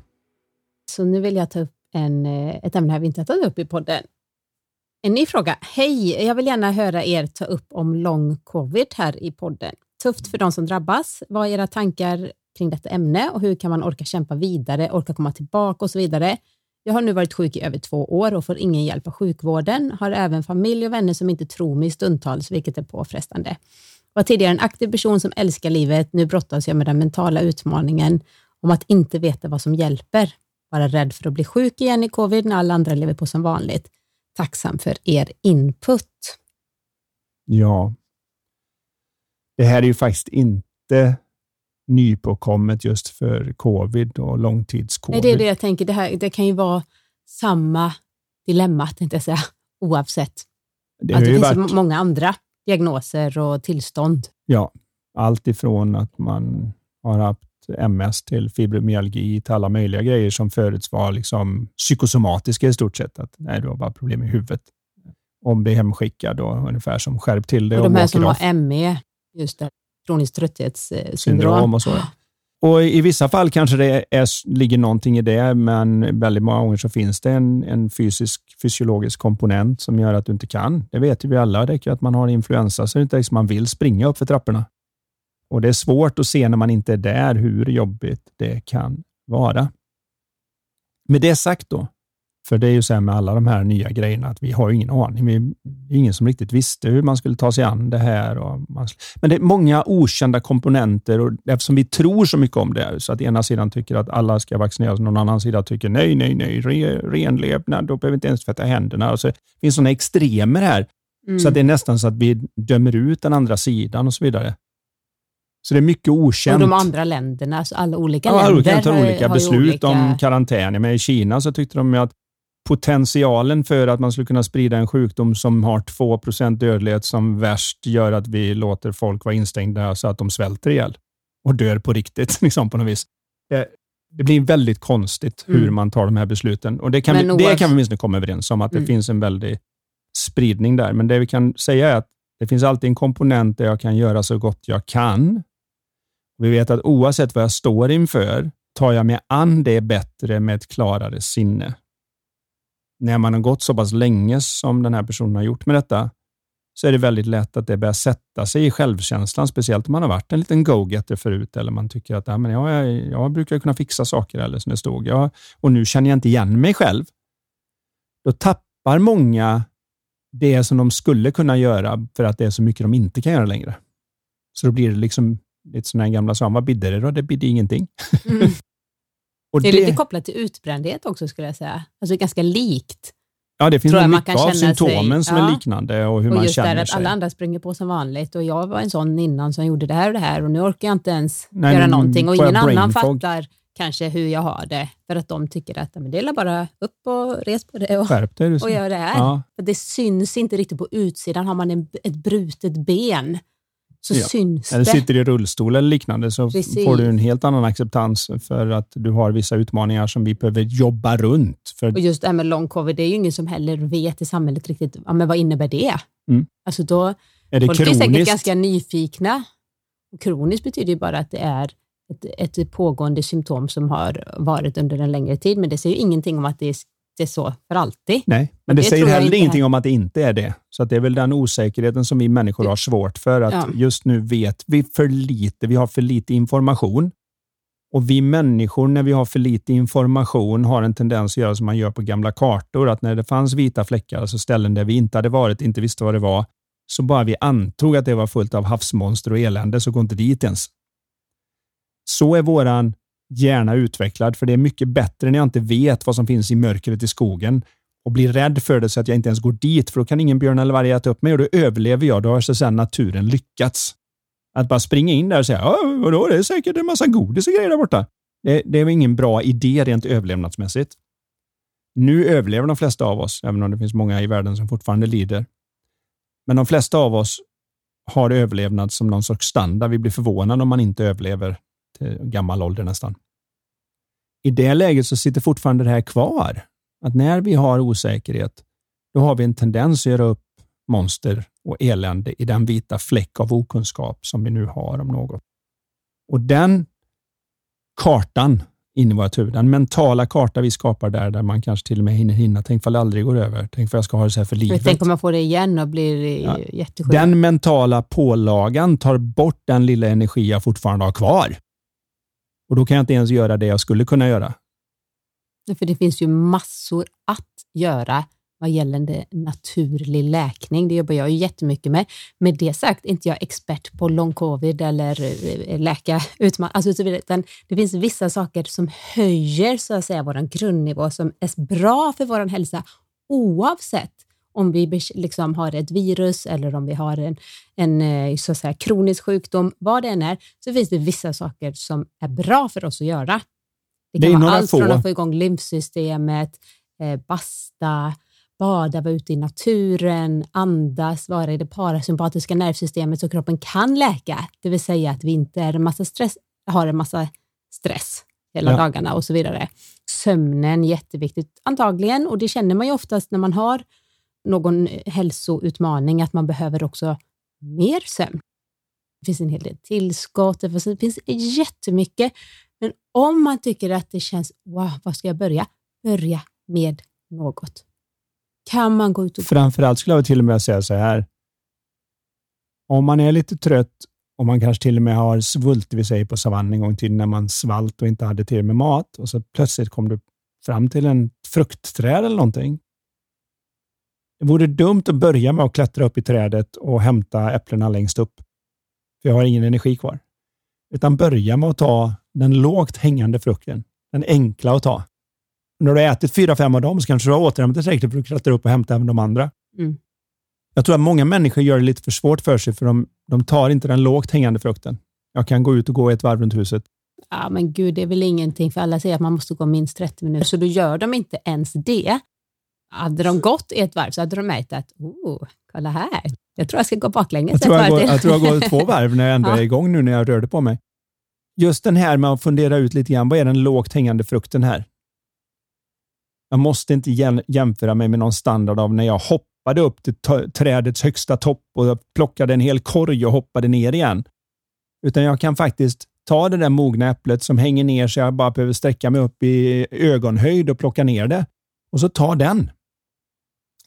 Så nu vill jag ta upp en, eh, ett ämne här vi inte har tagit upp i podden. En ny fråga. Hej, jag vill gärna höra er ta upp om long covid här i podden. Tufft för de som drabbas. Vad är era tankar kring detta ämne och hur kan man orka kämpa vidare, orka komma tillbaka och så vidare? Jag har nu varit sjuk i över två år och får ingen hjälp av sjukvården. Har även familj och vänner som inte tror mig stundtals, vilket är påfrestande. Var tidigare en aktiv person som älskar livet. Nu brottas jag med den mentala utmaningen om att inte veta vad som hjälper. Vara rädd för att bli sjuk igen i covid när alla andra lever på som vanligt tacksam för er input. Ja. Det här är ju faktiskt inte nypåkommet just för covid och långtidscovid. Det är det jag tänker. Det, här, det kan ju vara samma dilemma, tänkte jag säga, oavsett. Det, att det finns varit... många andra diagnoser och tillstånd. Ja, allt ifrån att man har haft MS till fibromyalgi till alla möjliga grejer som förut var liksom psykosomatiska i stort sett. Att nej, du har bara problem i huvudet. och bli hemskickad då, ungefär som skärp till det. Och de här som har ME, just det, kroniskt trötthetssyndrom. syndrom och så. Och I vissa fall kanske det är, ligger någonting i det, men väldigt många gånger så finns det en, en fysisk, fysiologisk komponent som gör att du inte kan. Det vet ju vi alla. Det räcker att man har influensa så det inte man vill springa upp för trapporna. Och Det är svårt att se när man inte är där hur jobbigt det kan vara. Med det sagt då, för det är ju så här med alla de här nya grejerna, att vi har ingen aning. Vi, ingen som riktigt visste hur man skulle ta sig an det här. Och man, men det är många okända komponenter och eftersom vi tror så mycket om det, så att ena sidan tycker att alla ska vaccineras, någon annan sida tycker nej, nej, nej, re, renlevnad, då behöver vi inte ens tvätta händerna. Och så, det finns sådana extremer här, Mm. så att det är nästan så att vi dömer ut den andra sidan och så vidare. Så det är mycket och okänt. de andra länderna, så alla olika Ja, länder olika tar har- olika har beslut olika, om karantän. Men I Kina så tyckte de att potentialen för att man skulle kunna sprida en sjukdom som har 2% dödlighet som värst gör att vi låter folk vara instängda så att de svälter ihjäl och dör på riktigt liksom på något vis. Det, det blir väldigt konstigt hur Mm. man tar de här besluten och det kan, vi, det kan vi åtminstone komma överens om, att det Mm. finns en väldig spridning där. Men det vi kan säga är att det finns alltid en komponent där jag kan göra så gott jag kan. Vi vet att oavsett vad jag står inför tar jag mig an det bättre med ett klarare sinne. När man har gått så pass länge som den här personen har gjort med detta, så är det väldigt lätt att det börjar sätta sig i självkänslan, speciellt om man har varit en liten go-getter förut eller man tycker att ja, men jag, jag, jag brukar kunna fixa saker eller som det stod. Jag, och nu känner jag inte igen mig själv. Då tappar många det som de skulle kunna göra för att det är så mycket de inte kan göra längre. Så då blir det liksom lite sådana här gamla sa, vad bidde det då? Det bidde ingenting. Mm. Det är lite kopplat till utbrändhet också skulle jag säga. Alltså ganska likt. ja, det finns tror mycket av symptomen sig- som är ja. liknande och hur och man just känner där att sig. alla andra springer på som vanligt och jag var en sån innan som gjorde det här och det här och nu orkar jag inte ens Nej, göra någonting och ingen annan fog. fattar kanske hur jag har det för att de tycker att men det är bara upp och res på det och, Skärp dig. och gör det här. Ja. För det syns inte riktigt på utsidan. Har man en, ett brutet ben så Ja. syns Eller det. sitter i rullstol eller liknande så Precis. får du en helt annan acceptans för att du har vissa utmaningar som vi behöver jobba runt. För Och just det här med long covid, det är ju ingen som heller vet i samhället riktigt, ja, men vad innebär det? Mm. Alltså då, är det folk är säkert kroniskt? ganska nyfikna. Kroniskt betyder ju bara att det är ett, ett pågående symptom som har varit under en längre tid, men det säger ju ingenting om att det är, det är så för alltid. Nej, men det, det säger heller ingenting om att det inte är det. Så att det är väl den osäkerheten som vi människor har svårt för. Att Ja. Just nu vet vi för lite, vi har för lite information. Och vi människor, när vi har för lite information, har en tendens att göra som man gör på gamla kartor. Att när det fanns vita fläckar, alltså ställen där vi inte hade varit, inte visste vad det var, så bara vi antog att det var fullt av havsmonster och elände, så gå inte dit ens. Så är våran gärna utvecklad, för det är mycket bättre när jag inte vet vad som finns i mörkret i skogen och blir rädd för det så att jag inte ens går dit, för då kan ingen björn eller varg äta upp mig och då överlever jag. Då har så att säga naturen lyckats. Att bara springa in där och säga, ja, vadå, det är säkert en massa godis och grejer där borta. Det, det är ingen bra idé rent överlevnadsmässigt. Nu överlever de flesta av oss, även om det finns många i världen som fortfarande lider. Men de flesta av oss har överlevnad som någon sorts standard. Vi blir förvånade om man inte överlever gammal ålder nästan. I det läget så sitter fortfarande det här kvar. Att när vi har osäkerhet, då har vi en tendens att göra upp monster och elände i den vita fläck av okunskap som vi nu har om något. Och den kartan in i vårt huvud, den mentala karta vi skapar där, där man kanske till och med hinner hinna, tänk för det aldrig går över, tänk för jag ska ha det så här för livet. Tänk om jag får det igen och blir Ja. ja. jättesjuk. Den mentala pålagan tar bort den lilla energi jag fortfarande har kvar. Och då kan jag inte ens göra det jag skulle kunna göra. För det finns ju massor att göra vad gäller naturlig läkning. Det jobbar jag ju jättemycket med. Med det sagt är inte jag expert på long covid eller eh, läka utmaningar. Alltså, så vidare, utan det finns vissa saker som höjer så att säga vår grundnivå som är bra för vår hälsa oavsett om vi liksom har ett virus eller om vi har en, en eh, så att säga, kronisk sjukdom, vad det än är, så finns det vissa saker som är bra för oss att göra. Det kan vara allt från få. att få igång lymfsystemet, eh, basta, bada, vara ute i naturen, andas, vara i det parasympatiska nervsystemet så kroppen kan läka. Det vill säga att vi inte är en massa stress, har en massa stress hela Ja. dagarna och så vidare. Sömnen jätteviktigt antagligen och det känner man ju oftast när man har någon hälsoutmaning att man behöver också mer sömn. Det finns en hel del tillskott, det finns jättemycket. Men om man tycker att det känns, wow, var ska jag börja? Börja med något. Kan man gå ut och... Framförallt skulle jag till och med säga så här. Om man är lite trött och man kanske till och med har svultit vi säger på savannen en gång till när man svalt och inte hade till med mat och så plötsligt kom du fram till en fruktträd eller någonting. Det vore dumt att börja med att klättra upp i trädet och hämta äpplena längst upp. För jag har ingen energi kvar. Utan börja med att ta den lågt hängande frukten. Den enkla att ta. När du har ätit fyra, fem av dem så kanske du har återhämtat tillräckligt för att klättra upp och hämta även de andra. Mm. Jag tror att många människor gör det lite för svårt för sig för de, de tar inte den lågt hängande frukten. Jag kan gå ut och gå ett varv runt huset. Ja, men gud, det är väl ingenting, för alla säger att man måste gå minst 30 minuter, så då gör de inte ens det. Hade de gått ett varv så hade de märkt att, oh, kolla här, jag tror jag ska gå baklänges jag tror jag, går, jag tror jag går två varv när jag ändå ja. är igång nu när jag rörde på mig. Just den här med att fundera ut lite grann, vad är den lågt hängande frukten här? Jag måste inte jämföra mig med någon standard av när jag hoppade upp till trädets högsta topp och plockade en hel korg och hoppade ner igen. Utan jag kan faktiskt ta det där mogna äpplet som hänger ner så jag bara behöver sträcka mig upp i ögonhöjd och plocka ner det. Och så ta den.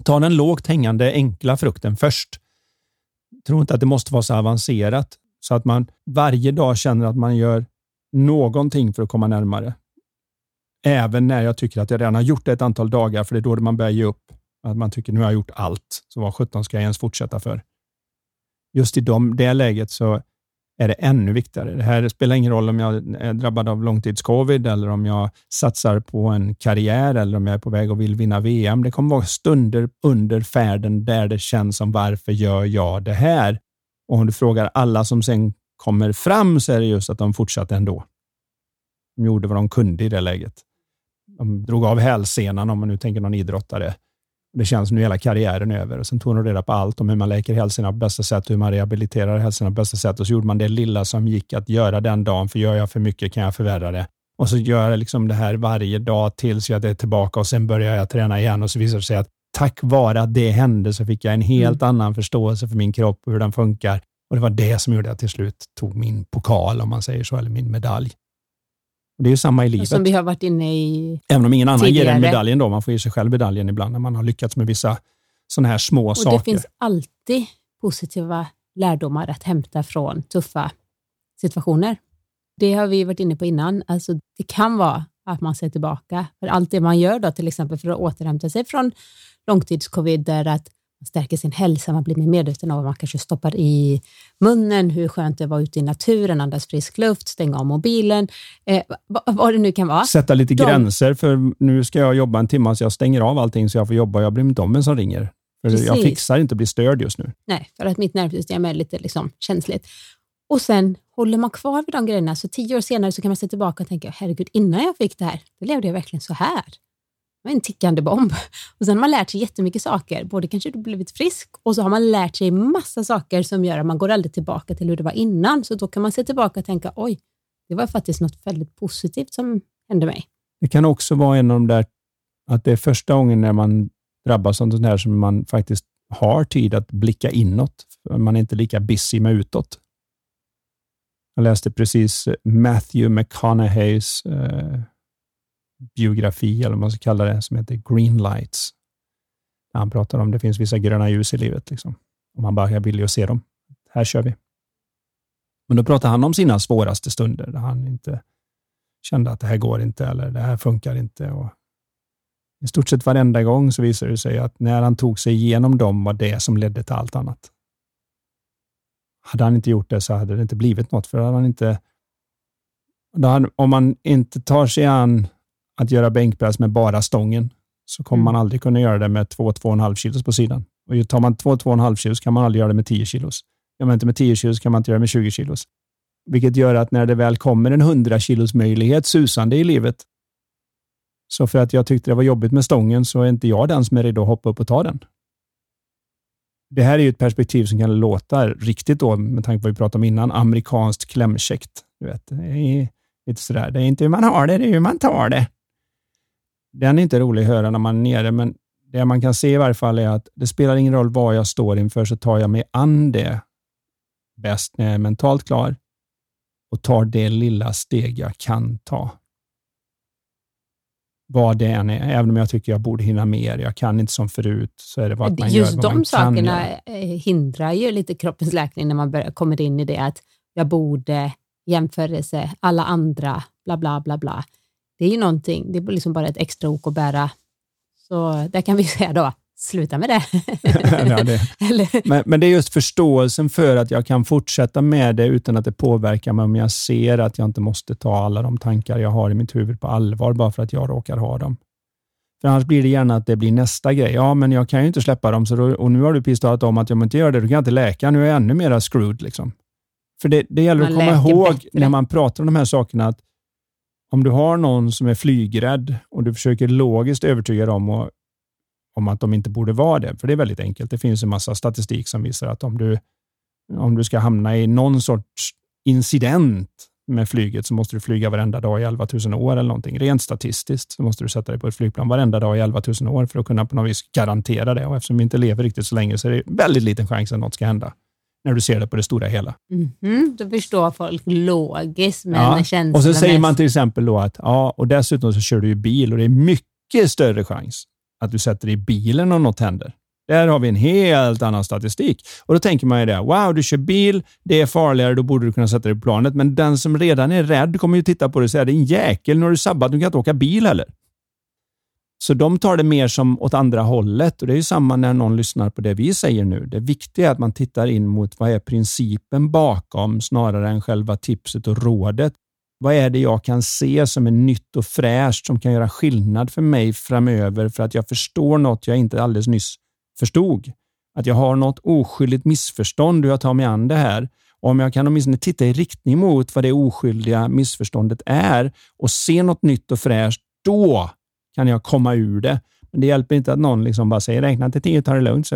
Ta den lågt hängande enkla frukten först. Jag tror inte att det måste vara så avancerat så att man varje dag känner att man gör någonting för att komma närmare. Även när jag tycker att jag redan har gjort det ett antal dagar, för det är då man börjar ge upp. Att man tycker nu har jag gjort allt, så vad sjutton ska jag ens fortsätta för? Just i de, det läget så är det ännu viktigare. Det här spelar ingen roll om jag är drabbad av långtidscovid eller om jag satsar på en karriär eller om jag är på väg och vill vinna VM. Det kommer vara stunder under färden där det känns som varför gör jag det här? Och om du frågar alla som sen kommer fram så är det just att de fortsatte ändå. De gjorde vad de kunde i det läget. De drog av hälsenan om man nu tänker någon idrottare. Det känns som nu hela karriären är över. Och sen tog de reda på allt om hur man läker hälsorna på bästa sätt, hur man rehabiliterar hälsorna på bästa sätt och så gjorde man det lilla som gick att göra den dagen, för gör jag för mycket kan jag förvärra det. Och så gör jag liksom det här varje dag tills jag är tillbaka och sen börjar jag träna igen och så visar det sig att tack vare att det hände så fick jag en helt mm. annan förståelse för min kropp och hur den funkar. Och Det var det som gjorde att jag till slut tog min pokal, om man säger så, eller min medalj. Det är ju samma i livet. Som vi har varit inne i Även om ingen annan tidigare. ger en medaljen då. Man får ge sig själv medaljen ibland när man har lyckats med vissa sådana här små och saker. Det finns alltid positiva lärdomar att hämta från tuffa situationer. Det har vi varit inne på innan. Alltså, det kan vara att man ser tillbaka. För allt det man gör då, till exempel för att återhämta sig från långtidscovid, är att man stärker sin hälsa, man blir mer medveten av vad man kanske stoppar i munnen, hur skönt det var ute i naturen, andas frisk luft, stänga av mobilen, eh, vad det nu kan vara. Sätta lite De... gränser, för nu ska jag jobba en timme så jag stänger av allting så jag får jobba. Jag mig inte om vem som ringer. För jag fixar inte att bli störd just nu. Nej, för att mitt nervsystem är lite liksom känsligt. Och sen håller man kvar vid de grejerna, så tio år senare så kan man se tillbaka och tänka, herregud, innan jag fick det här, då levde jag verkligen så här var en tickande bomb. Och sen har man lärt sig jättemycket saker. Både kanske du blivit frisk och så har man lärt sig massa saker som gör att man går aldrig tillbaka till hur det var innan. Så då kan man se tillbaka och tänka, oj, det var faktiskt något väldigt positivt som hände mig. Det kan också vara en av de där, att det är första gången när man drabbas av sånt här som man faktiskt har tid att blicka inåt. Man är inte lika busy med utåt. Jag läste precis Matthew McConaugheys eh, biografi, eller vad man ska kalla det, som heter Green Lights. Han pratar om att det finns vissa gröna ljus i livet. Liksom. Och man bara är villig att se dem. Här kör vi. Men då pratar han om sina svåraste stunder, där han inte kände att det här går inte, eller det här funkar inte. Och I stort sett varenda gång så visar det sig att när han tog sig igenom dem var det som ledde till allt annat. Hade han inte gjort det så hade det inte blivit något, för hade han inte om man inte tar sig an att göra bänkpress med bara stången, så kommer mm. man aldrig kunna göra det med 2-2,5 kilos på sidan. Och tar man 2-2,5 kilos kan man aldrig göra det med 10 kilos. Gör man inte med 10 kilos kan man inte göra det med 20 kilos. Vilket gör att när det väl kommer en 100 kilos möjlighet susande i livet, så för att jag tyckte det var jobbigt med stången så är inte jag den som är redo att hoppa upp och ta den. Det här är ju ett perspektiv som kan låta riktigt då, med tanke på vad vi pratade om innan, amerikanskt klämkäckt. Du vet, det är, lite sådär. det är inte hur man har det, det är hur man tar det. Den är inte rolig att höra när man är nere, men det man kan se i varje fall är att det spelar ingen roll vad jag står inför, så tar jag mig an det bäst när jag är mentalt klar och tar det lilla steg jag kan ta. Vad det än är, även om jag tycker jag borde hinna mer, jag kan inte som förut, så är det vad man Just gör vad de man kan sakerna eh, hindrar ju lite kroppens läkning när man börjar, kommer in i det att jag borde, jämförelse, alla andra, bla bla bla bla. Det är ju någonting, det är liksom bara ett extra ok att bära. Så där kan vi säga då, sluta med det. Ja, det. Men, men det är just förståelsen för att jag kan fortsätta med det utan att det påverkar mig om jag ser att jag inte måste ta alla de tankar jag har i mitt huvud på allvar bara för att jag råkar ha dem. För annars blir det gärna att det blir nästa grej. Ja, men jag kan ju inte släppa dem så då, och nu har du pistolat om att jag inte gör det, då kan jag inte läka. Nu är jag ännu mer screwed. Liksom. För det, det gäller att Man komma läker ihåg bättre. när man pratar om de här sakerna att om du har någon som är flygrädd och du försöker logiskt övertyga dem och, om att de inte borde vara det, för det är väldigt enkelt. Det finns en massa statistik som visar att om du, om du ska hamna i någon sorts incident med flyget så måste du flyga varenda dag i 11 000 år eller någonting. Rent statistiskt så måste du sätta dig på ett flygplan varenda dag i 11 000 år för att kunna på något vis garantera det. Och eftersom vi inte lever riktigt så länge så är det väldigt liten chans att något ska hända när du ser det på det stora hela. Mhm, då förstår folk logiskt, men Ja, känslan Och så säger man till exempel då att ja, och dessutom så kör du ju bil och det är mycket större chans att du sätter dig i bilen om något händer. Där har vi en helt annan statistik. Och Då tänker man ju det, wow, du kör bil, det är farligare, då borde du kunna sätta dig på planet. Men den som redan är rädd kommer ju titta på det och säga, din jäkel, nu har du sabbat, du kan inte åka bil heller. Så de tar det mer som åt andra hållet och det är ju samma när någon lyssnar på det vi säger nu. Det viktiga är att man tittar in mot vad är principen bakom snarare än själva tipset och rådet. Vad är det jag kan se som är nytt och fräscht som kan göra skillnad för mig framöver för att jag förstår något jag inte alldeles nyss förstod? Att jag har något oskyldigt missförstånd hur jag tar mig an det här. Och om jag kan åtminstone titta i riktning mot vad det oskyldiga missförståndet är och se något nytt och fräscht, då kan jag komma ur det. Men det hjälper inte att någon liksom bara säger räkna till tio, ta det lugnt, så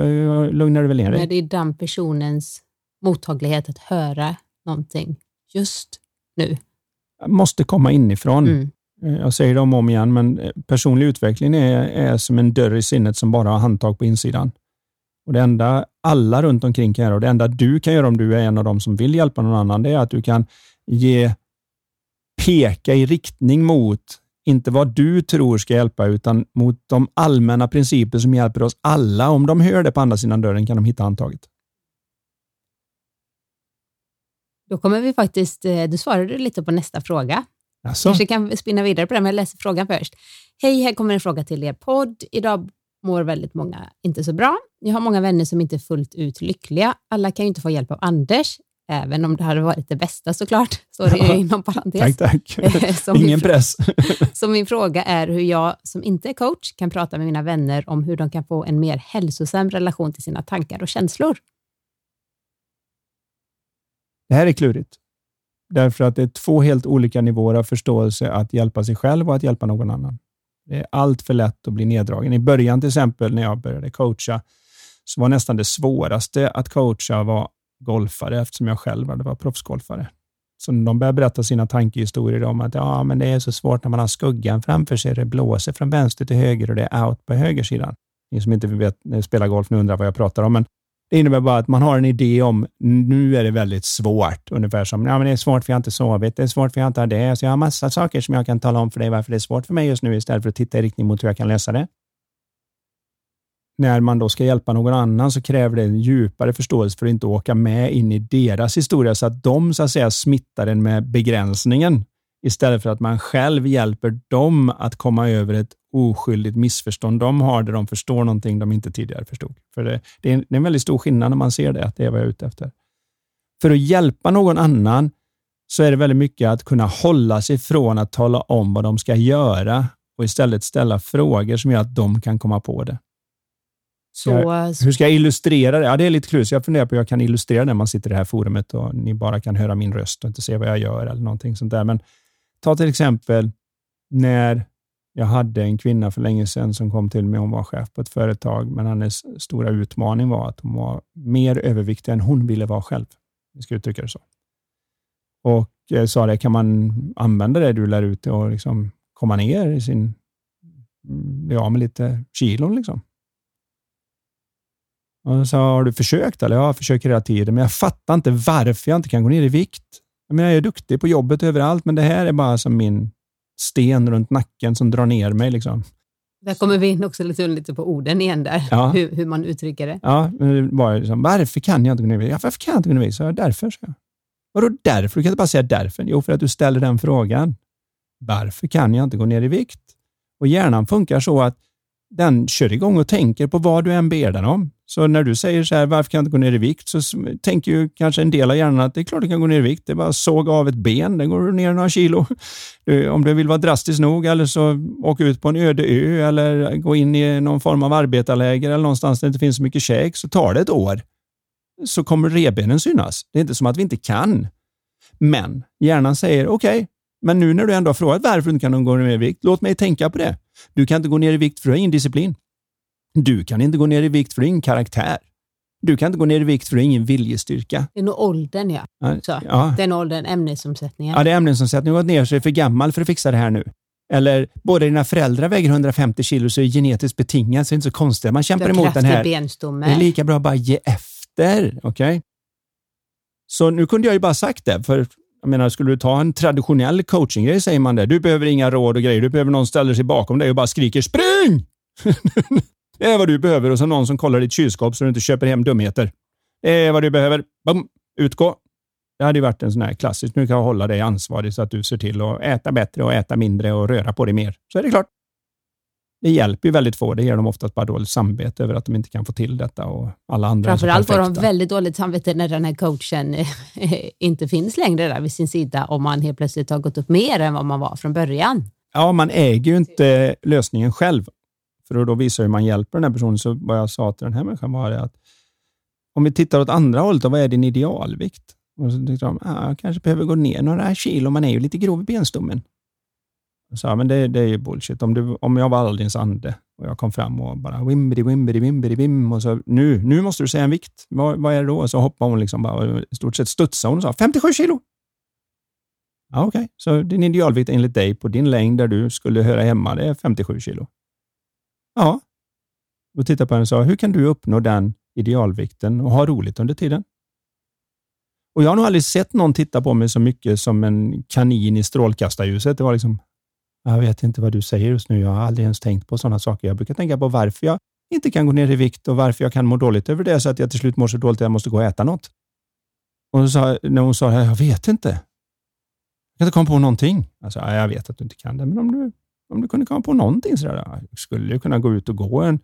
lugnar du väl ner dig. när det är den personens mottaglighet att höra någonting just nu. måste komma inifrån. Mm. Eh, Jag säger det om och om igen, men eh, personlig utveckling är, är som en dörr i sinnet som bara har handtag på insidan. Och Det enda alla runt omkring kan göra och det enda du kan göra om du är en av dem som vill hjälpa någon annan, det är att du kan ge, peka i riktning mot, inte vad du tror ska hjälpa, utan mot de allmänna principer som hjälper oss alla. Om de hör det på andra sidan dörren kan de hitta handtaget. Då kommer vi faktiskt, eh, du svarade lite på nästa fråga. Alltså, Kanske kan spinna vidare på det, men jag läser frågan först. Hej, här kommer en fråga till er podd. Idag mår väldigt många inte så bra. Jag har många vänner som inte är fullt ut lyckliga. Alla kan ju inte få hjälp av Anders, även om det hade varit det bästa såklart, står det ju inom parentes. tack, tack. Som Ingen press. så min fråga är hur jag, som inte är coach, kan prata med mina vänner om hur de kan få en mer hälsosam relation till sina tankar och känslor. Det här är klurigt. Därför att det är två helt olika nivåer av förståelse att hjälpa sig själv och att hjälpa någon annan. Det är allt för lätt att bli neddragen. I början till exempel när jag började coacha så var nästan det svåraste att coacha var golfare eftersom jag själv hade varit proffsgolfare. Så de började berätta sina tankehistorier om att ja, men det är så svårt när man har skuggan framför sig, det blåser från vänster till höger och det är out på högersidan. Ni som inte vet, eh, spelar golf nu undrar vad jag pratar om, men det innebär bara att man har en idé om nu är det väldigt svårt. Ungefär som ja, men det är svårt för jag har inte sovit, det är svårt för jag inte har det. Så jag har massa saker som jag kan tala om för dig varför det är svårt för mig just nu istället för att titta i riktning mot hur jag kan lösa det. När man då ska hjälpa någon annan så kräver det en djupare förståelse för att inte åka med in i deras historia så att de så att säga smittar en med begränsningen istället för att man själv hjälper dem att komma över ett oskyldigt missförstånd de har där de förstår någonting de inte tidigare förstod. För det, det, är en, det är en väldigt stor skillnad när man ser det, att det är vad jag är ute efter. För att hjälpa någon annan så är det väldigt mycket att kunna hålla sig från att tala om vad de ska göra och istället ställa frågor som gör att de kan komma på det. Så, Hur ska jag illustrera det? Ja, det är lite klurigt. Jag funderar på hur jag kan illustrera när man sitter i det här forumet och ni bara kan höra min röst och inte se vad jag gör eller någonting sånt där. Men ta till exempel när jag hade en kvinna för länge sedan som kom till mig. Hon var chef på ett företag, men hennes stora utmaning var att hon var mer överviktig än hon ville vara själv. Vi ska uttrycka det så. Och jag sa det, kan man använda det du lär ut och liksom komma ner i sin, ja, med lite kilon liksom? Och så har du försökt? Eller? Ja, jag försöker hela tiden, men jag fattar inte varför jag inte kan gå ner i vikt. Jag, menar, jag är duktig på jobbet överallt, men det här är bara som min sten runt nacken som drar ner mig. Liksom. Där kommer vi in också lite, lite på orden igen, där, ja. hur, hur, man uttrycker det. Ja, men var liksom, varför kan jag inte gå ner i vikt? Ja, varför kan jag inte gå ner i vikt? Så jag, därför. Så jag. Vadå därför? Du kan inte bara säga därför. Jo, för att du ställer den frågan. Varför kan jag inte gå ner i vikt? Och hjärnan funkar så att den kör igång och tänker på vad du än ber den om. Så när du säger så här, varför kan jag inte gå ner i vikt? Så tänker ju kanske en del av hjärnan att det är klart du kan gå ner i vikt. Det är bara att såga av ett ben, den går ner några kilo. Om du vill vara drastisk nog eller så åka ut på en öde ö eller gå in i någon form av arbetarläger eller någonstans där det inte finns så mycket käk, så tar det ett år. Så kommer rebenen synas. Det är inte som att vi inte kan. Men hjärnan säger okej, okay, men nu när du ändå har frågat varför du inte kan gå ner i vikt, låt mig tänka på det. Du kan inte gå ner i vikt för du har ingen disciplin. Du kan inte gå ner i vikt för du har ingen karaktär. Du kan inte gå ner i vikt för du har ingen viljestyrka. Det är nog åldern, ja. Så, ja. Den åldern, ämnesomsättningen. Ja, det är ämnesomsättningen. Du har gått ner så är för gammal för att fixa det här nu. Eller båda dina föräldrar väger 150 kilo så är genetiskt betingat, så det är inte så konstigt. Man kämpar emot den här. Benstomme. Det är lika bra att bara ge efter. Okej? Okay? Så nu kunde jag ju bara sagt det, för jag menar, skulle du ta en traditionell coachinggrej säger man det. Du behöver inga råd och grejer. Du behöver någon ställer sig bakom dig och bara skriker spring! det är vad du behöver och så någon som kollar ditt kylskåp så du inte köper hem dumheter. Det är vad du behöver. Bum, utgå. Det hade ju varit en sån här klassisk. Nu kan jag hålla dig ansvarig så att du ser till att äta bättre och äta mindre och röra på dig mer. Så är det klart det hjälper ju väldigt få. Det ger dem oftast bara dåligt samvete över att de inte kan få till detta och alla andra Framförallt får de väldigt dåligt samvete när den här coachen inte finns längre där vid sin sida om man helt plötsligt har gått upp mer än vad man var från början. Ja, man äger ju inte lösningen själv. För då visar hur man hjälper den här personen. Så vad jag sa till den här människan var det att om vi tittar åt andra hållet, vad är din idealvikt? Och så tyckte de, ah, jag kanske behöver gå ner några kilo, man är ju lite grov i benstommen. Så, men det, det är ju bullshit. Om, du, om jag var Aladdins ande och jag kom fram och bara wimbidi, wimbidi, wimbidi, wim och så nu, nu måste du säga en vikt. Vad, vad är det då? Så hoppade hon liksom bara och i stort sett studsade hon och sa 57 kilo. Ja, Okej, okay. så din idealvikt enligt dig på din längd där du skulle höra hemma, det är 57 kilo. Ja. Och tittade på henne och sa, hur kan du uppnå den idealvikten och ha roligt under tiden? Och Jag har nog aldrig sett någon titta på mig så mycket som en kanin i strålkastarljuset. Det var liksom, jag vet inte vad du säger just nu. Jag har aldrig ens tänkt på sådana saker. Jag brukar tänka på varför jag inte kan gå ner i vikt och varför jag kan må dåligt över det så att jag till slut mår så dåligt att jag måste gå och äta något. Och så, när hon sa det, jag vet inte. Jag kan inte komma på någonting. Alltså, jag vet att du inte kan det, men om du, om du kunde komma på någonting sådär. Skulle du kunna gå ut och gå en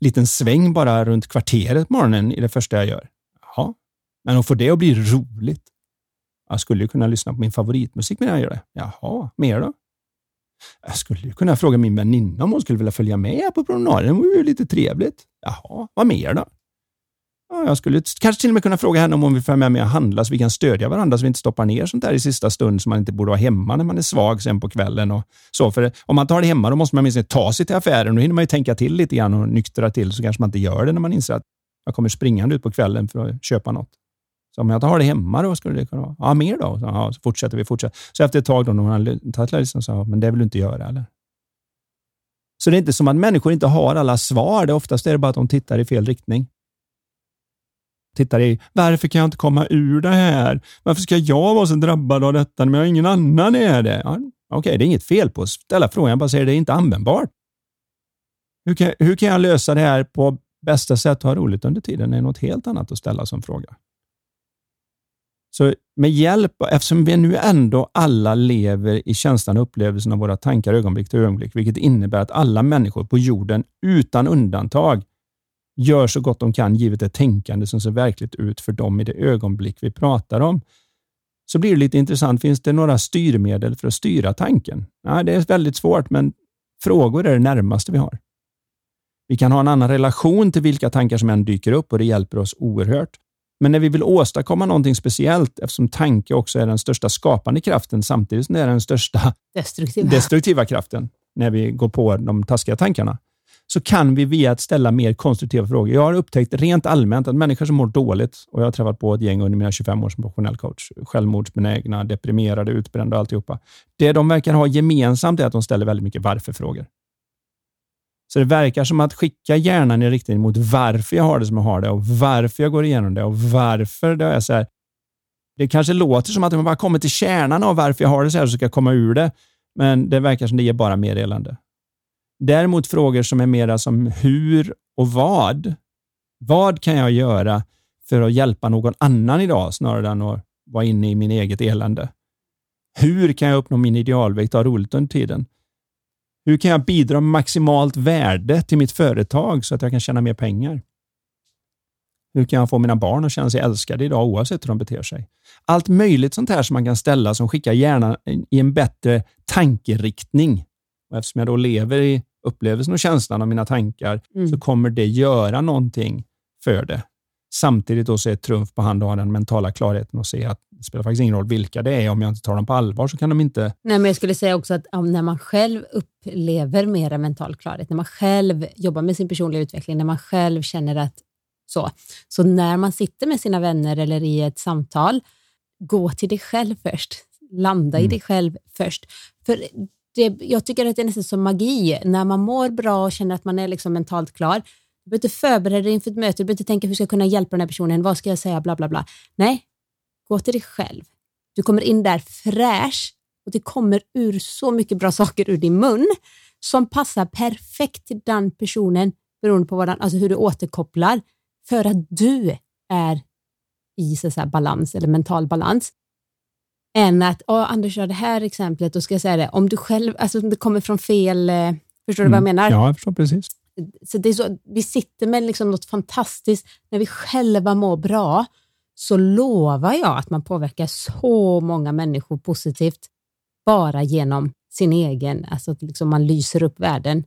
liten sväng bara runt kvarteret på morgonen i det första jag gör? Ja, men att få det att bli roligt. Jag skulle kunna lyssna på min favoritmusik medan jag gör det. Jaha, mer då? Jag skulle ju kunna fråga min väninna om hon skulle vilja följa med på promenaden. Det vore ju lite trevligt. Jaha, vad mer då? Ja, jag skulle kanske till och med kunna fråga henne om hon vill följa med mig och handla så vi kan stödja varandra så vi inte stoppar ner sånt där i sista stund som man inte borde vara hemma när man är svag sen på kvällen. Och så. För om man tar det hemma då måste man minst ta sig till affären. Då hinner man ju tänka till lite grann och nyktra till så kanske man inte gör det när man inser att jag kommer springande ut på kvällen för att köpa något. Så om jag har det hemma då skulle det kunna vara, ja mer då? Så, ja, så fortsätter vi, fortsätter. Så efter ett tag då när hon hade tagit listan sa men det vill du inte göra eller? Så det är inte som att människor inte har alla svar. Det oftast är det bara att de tittar i fel riktning. Tittar i, varför kan jag inte komma ur det här? Varför ska jag vara så drabbad av detta när jag ingen annan är det? Ja, Okej, okay, det är inget fel på att ställa frågan, jag bara säger det är inte användbart. Hur kan, hur kan jag lösa det här på bästa sätt och ha roligt under tiden? Det är något helt annat att ställa som fråga. Så med hjälp, eftersom vi nu ändå alla lever i känslan och upplevelsen av våra tankar ögonblick till ögonblick, vilket innebär att alla människor på jorden utan undantag gör så gott de kan givet det tänkande som ser verkligt ut för dem i det ögonblick vi pratar om. Så blir det lite intressant. Finns det några styrmedel för att styra tanken? Ja, det är väldigt svårt, men frågor är det närmaste vi har. Vi kan ha en annan relation till vilka tankar som än dyker upp och det hjälper oss oerhört. Men när vi vill åstadkomma någonting speciellt, eftersom tanke också är den största skapande kraften, samtidigt som det är den största destruktiva. destruktiva kraften, när vi går på de taskiga tankarna, så kan vi via att ställa mer konstruktiva frågor. Jag har upptäckt rent allmänt att människor som mår dåligt, och jag har träffat på ett gäng under mina 25 år som professionell coach, självmordsbenägna, deprimerade, utbrända och alltihopa. Det de verkar ha gemensamt är att de ställer väldigt mycket varför-frågor. Så det verkar som att skicka hjärnan i riktning mot varför jag har det som jag har det och varför jag går igenom det och varför det är så här. Det kanske låter som att man bara kommer till kärnan av varför jag har det så här så ska jag komma ur det. Men det verkar som det ger bara mer elände. Däremot frågor som är mera som hur och vad. Vad kan jag göra för att hjälpa någon annan idag snarare än att vara inne i min eget elände? Hur kan jag uppnå min idealvikt och ha roligt under tiden? Hur kan jag bidra med maximalt värde till mitt företag så att jag kan tjäna mer pengar? Hur kan jag få mina barn att känna sig älskade idag oavsett hur de beter sig? Allt möjligt sånt här som man kan ställa som skickar hjärnan i en bättre tankeriktning. Och eftersom jag då lever i upplevelsen och känslan av mina tankar mm. så kommer det göra någonting för det. Samtidigt då så är trumf på hand och ha den mentala klarheten och se att det spelar faktiskt ingen roll vilka det är. Om jag inte tar dem på allvar så kan de inte... Nej, men jag skulle säga också att när man själv upplever mera mental klarhet, när man själv jobbar med sin personliga utveckling, när man själv känner att så, så när man sitter med sina vänner eller i ett samtal, gå till dig själv först. Landa mm. i dig själv först. För det, jag tycker att det är nästan som magi. När man mår bra och känner att man är liksom mentalt klar, du behöver inte förbereda dig inför ett möte, du behöver inte tänka hur ska jag kunna hjälpa den här personen, vad ska jag säga, bla bla bla. Nej, gå till dig själv. Du kommer in där fräsch och det kommer ur så mycket bra saker ur din mun som passar perfekt till den personen beroende på vad den, alltså hur du återkopplar för att du är i så här balans eller mental balans än att, oh, Anders kör det här exemplet, då ska jag säga det, om du själv, alltså om det kommer från fel, eh, förstår du vad jag mm. menar? Ja, jag förstår precis. Så det är så, vi sitter med liksom något fantastiskt, när vi själva mår bra, så lovar jag att man påverkar så många människor positivt bara genom sin egen, alltså att liksom man lyser upp världen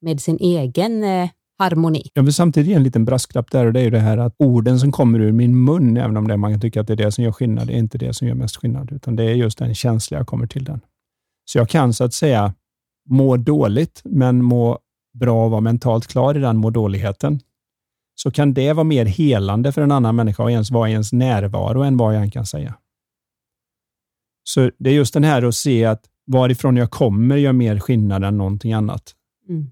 med sin egen eh, harmoni. Jag vill samtidigt ge en liten brasklapp där och det är ju det här att orden som kommer ur min mun, även om det man kan tycka att det är det som gör skillnad, det är inte det som gör mest skillnad, utan det är just den känsla jag kommer till den. Så jag kan så att säga må dåligt, men må bra och vara mentalt klar i den må dåligheten. Så kan det vara mer helande för en annan människa och ens vara i ens närvaro än vad jag kan säga. Så det är just den här att se att varifrån jag kommer gör mer skillnad än någonting annat. Mm.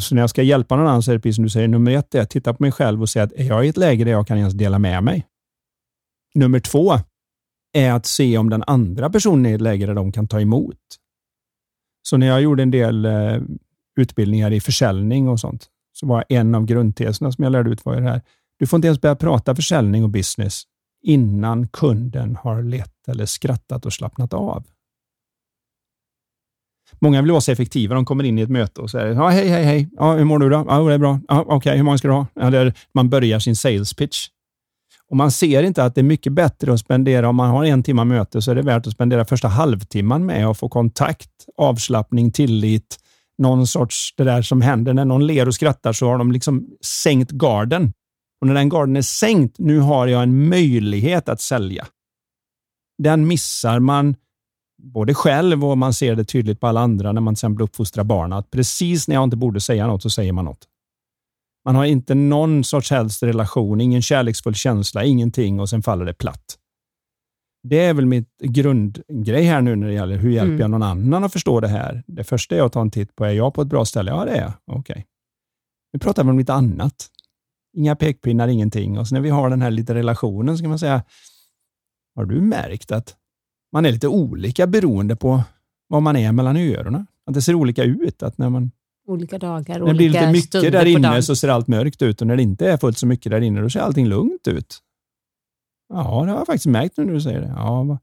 Så när jag ska hjälpa någon annan så är det precis som du säger, nummer ett är att titta på mig själv och se att är jag i ett läge där jag kan ens dela med mig? Nummer två är att se om den andra personen är i ett läge där de kan ta emot. Så när jag gjorde en del eh, utbildningar i försäljning och sånt, så var en av grundteserna som jag lärde ut var ju det här. Du får inte ens börja prata försäljning och business innan kunden har lett eller skrattat och slappnat av. Många vill vara så effektiva. De kommer in i ett möte och säger ja, hej, hej, hej. Ja, hur mår du då? Ja, det är bra. Ja, Okej, okay. hur många ska du ha? Eller man börjar sin sales pitch. Och man ser inte att det är mycket bättre att spendera, om man har en timme möte, så är det värt att spendera första halvtimman med att få kontakt, avslappning, tillit, någon sorts det där som händer när någon ler och skrattar så har de liksom sänkt garden. Och när den garden är sänkt, nu har jag en möjlighet att sälja. Den missar man både själv och man ser det tydligt på alla andra när man till exempel uppfostrar barn, att precis när jag inte borde säga något så säger man något. Man har inte någon sorts helst relation, ingen kärleksfull känsla, ingenting och sen faller det platt. Det är väl mitt grundgrej här nu när det gäller hur hjälper mm. jag någon annan att förstå det här? Det första är att ta en titt på, är jag på ett bra ställe? Ja, det är jag. Okej. Okay. Nu pratar vi om lite annat. Inga pekpinnar, ingenting. Och så när vi har den här lite relationen så kan man säga, har du märkt att man är lite olika beroende på vad man är mellan öronen. Att det ser olika ut. Att när man olika dagar, när det blir lite mycket där inne så ser allt mörkt ut och när det inte är fullt så mycket där inne, då ser allting lugnt ut. Ja, det har jag faktiskt märkt nu när du säger det. Ja, vad,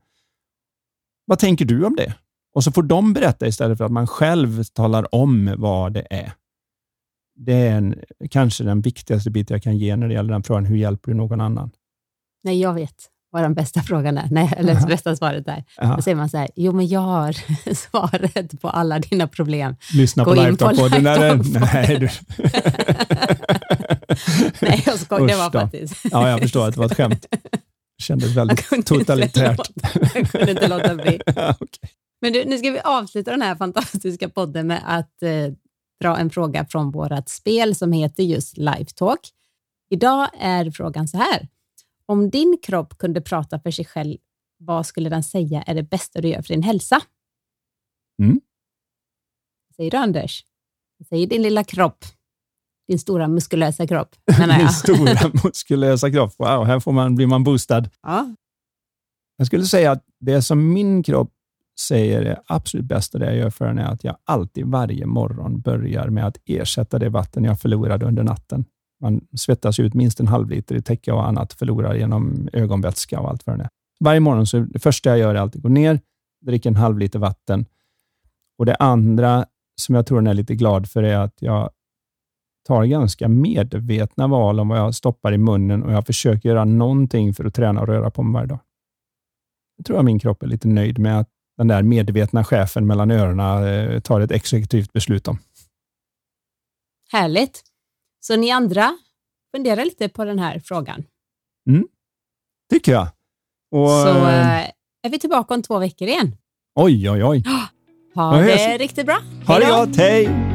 vad tänker du om det? Och så får de berätta istället för att man själv talar om vad det är. Det är en, kanske den viktigaste biten jag kan ge när det gäller den frågan, hur hjälper du någon annan? Nej, jag vet vad den bästa frågan är, Nej, eller det bästa svaret är. Då säger man så här, jo men jag har svaret på alla dina problem. Lyssna Gå på livetalk-podden. Nej, du. Nej, jag skojar. Det var faktiskt... Ja, jag förstår att det var ett skämt. Kändes väldigt totalitärt. jag kunde inte låta bli. ja, okay. Men du, nu ska vi avsluta den här fantastiska podden med att eh, dra en fråga från vårt spel som heter just Lifetalk. Idag är frågan så här. Om din kropp kunde prata för sig själv, vad skulle den säga är det bästa du gör för din hälsa? Mm. Säger du Anders? Säg din lilla kropp. Din stora muskulösa kropp, menar Min jag. stora muskulösa kropp. Wow, här får man, blir man boostad. ja. Jag skulle säga att det som min kropp säger är absolut bästa det jag gör för den är att jag alltid varje morgon börjar med att ersätta det vatten jag förlorade under natten. Man svettas ut minst en halv liter i täcke och annat, förlorar genom ögonvätska och allt vad det är. Varje morgon så det första jag gör är att gå ner, dricka en halv liter vatten. Och Det andra som jag tror den är lite glad för är att jag tar ganska medvetna val om vad jag stoppar i munnen och jag försöker göra någonting för att träna och röra på mig varje dag. Jag tror att min kropp är lite nöjd med att den där medvetna chefen mellan öronen eh, tar ett exekutivt beslut om. Härligt. Så ni andra, fundera lite på den här frågan. Tycker jag. Och, Så eh, är vi tillbaka om två veckor igen. oj, oj, oj. Ha det riktigt bra. Ha det gott, hej!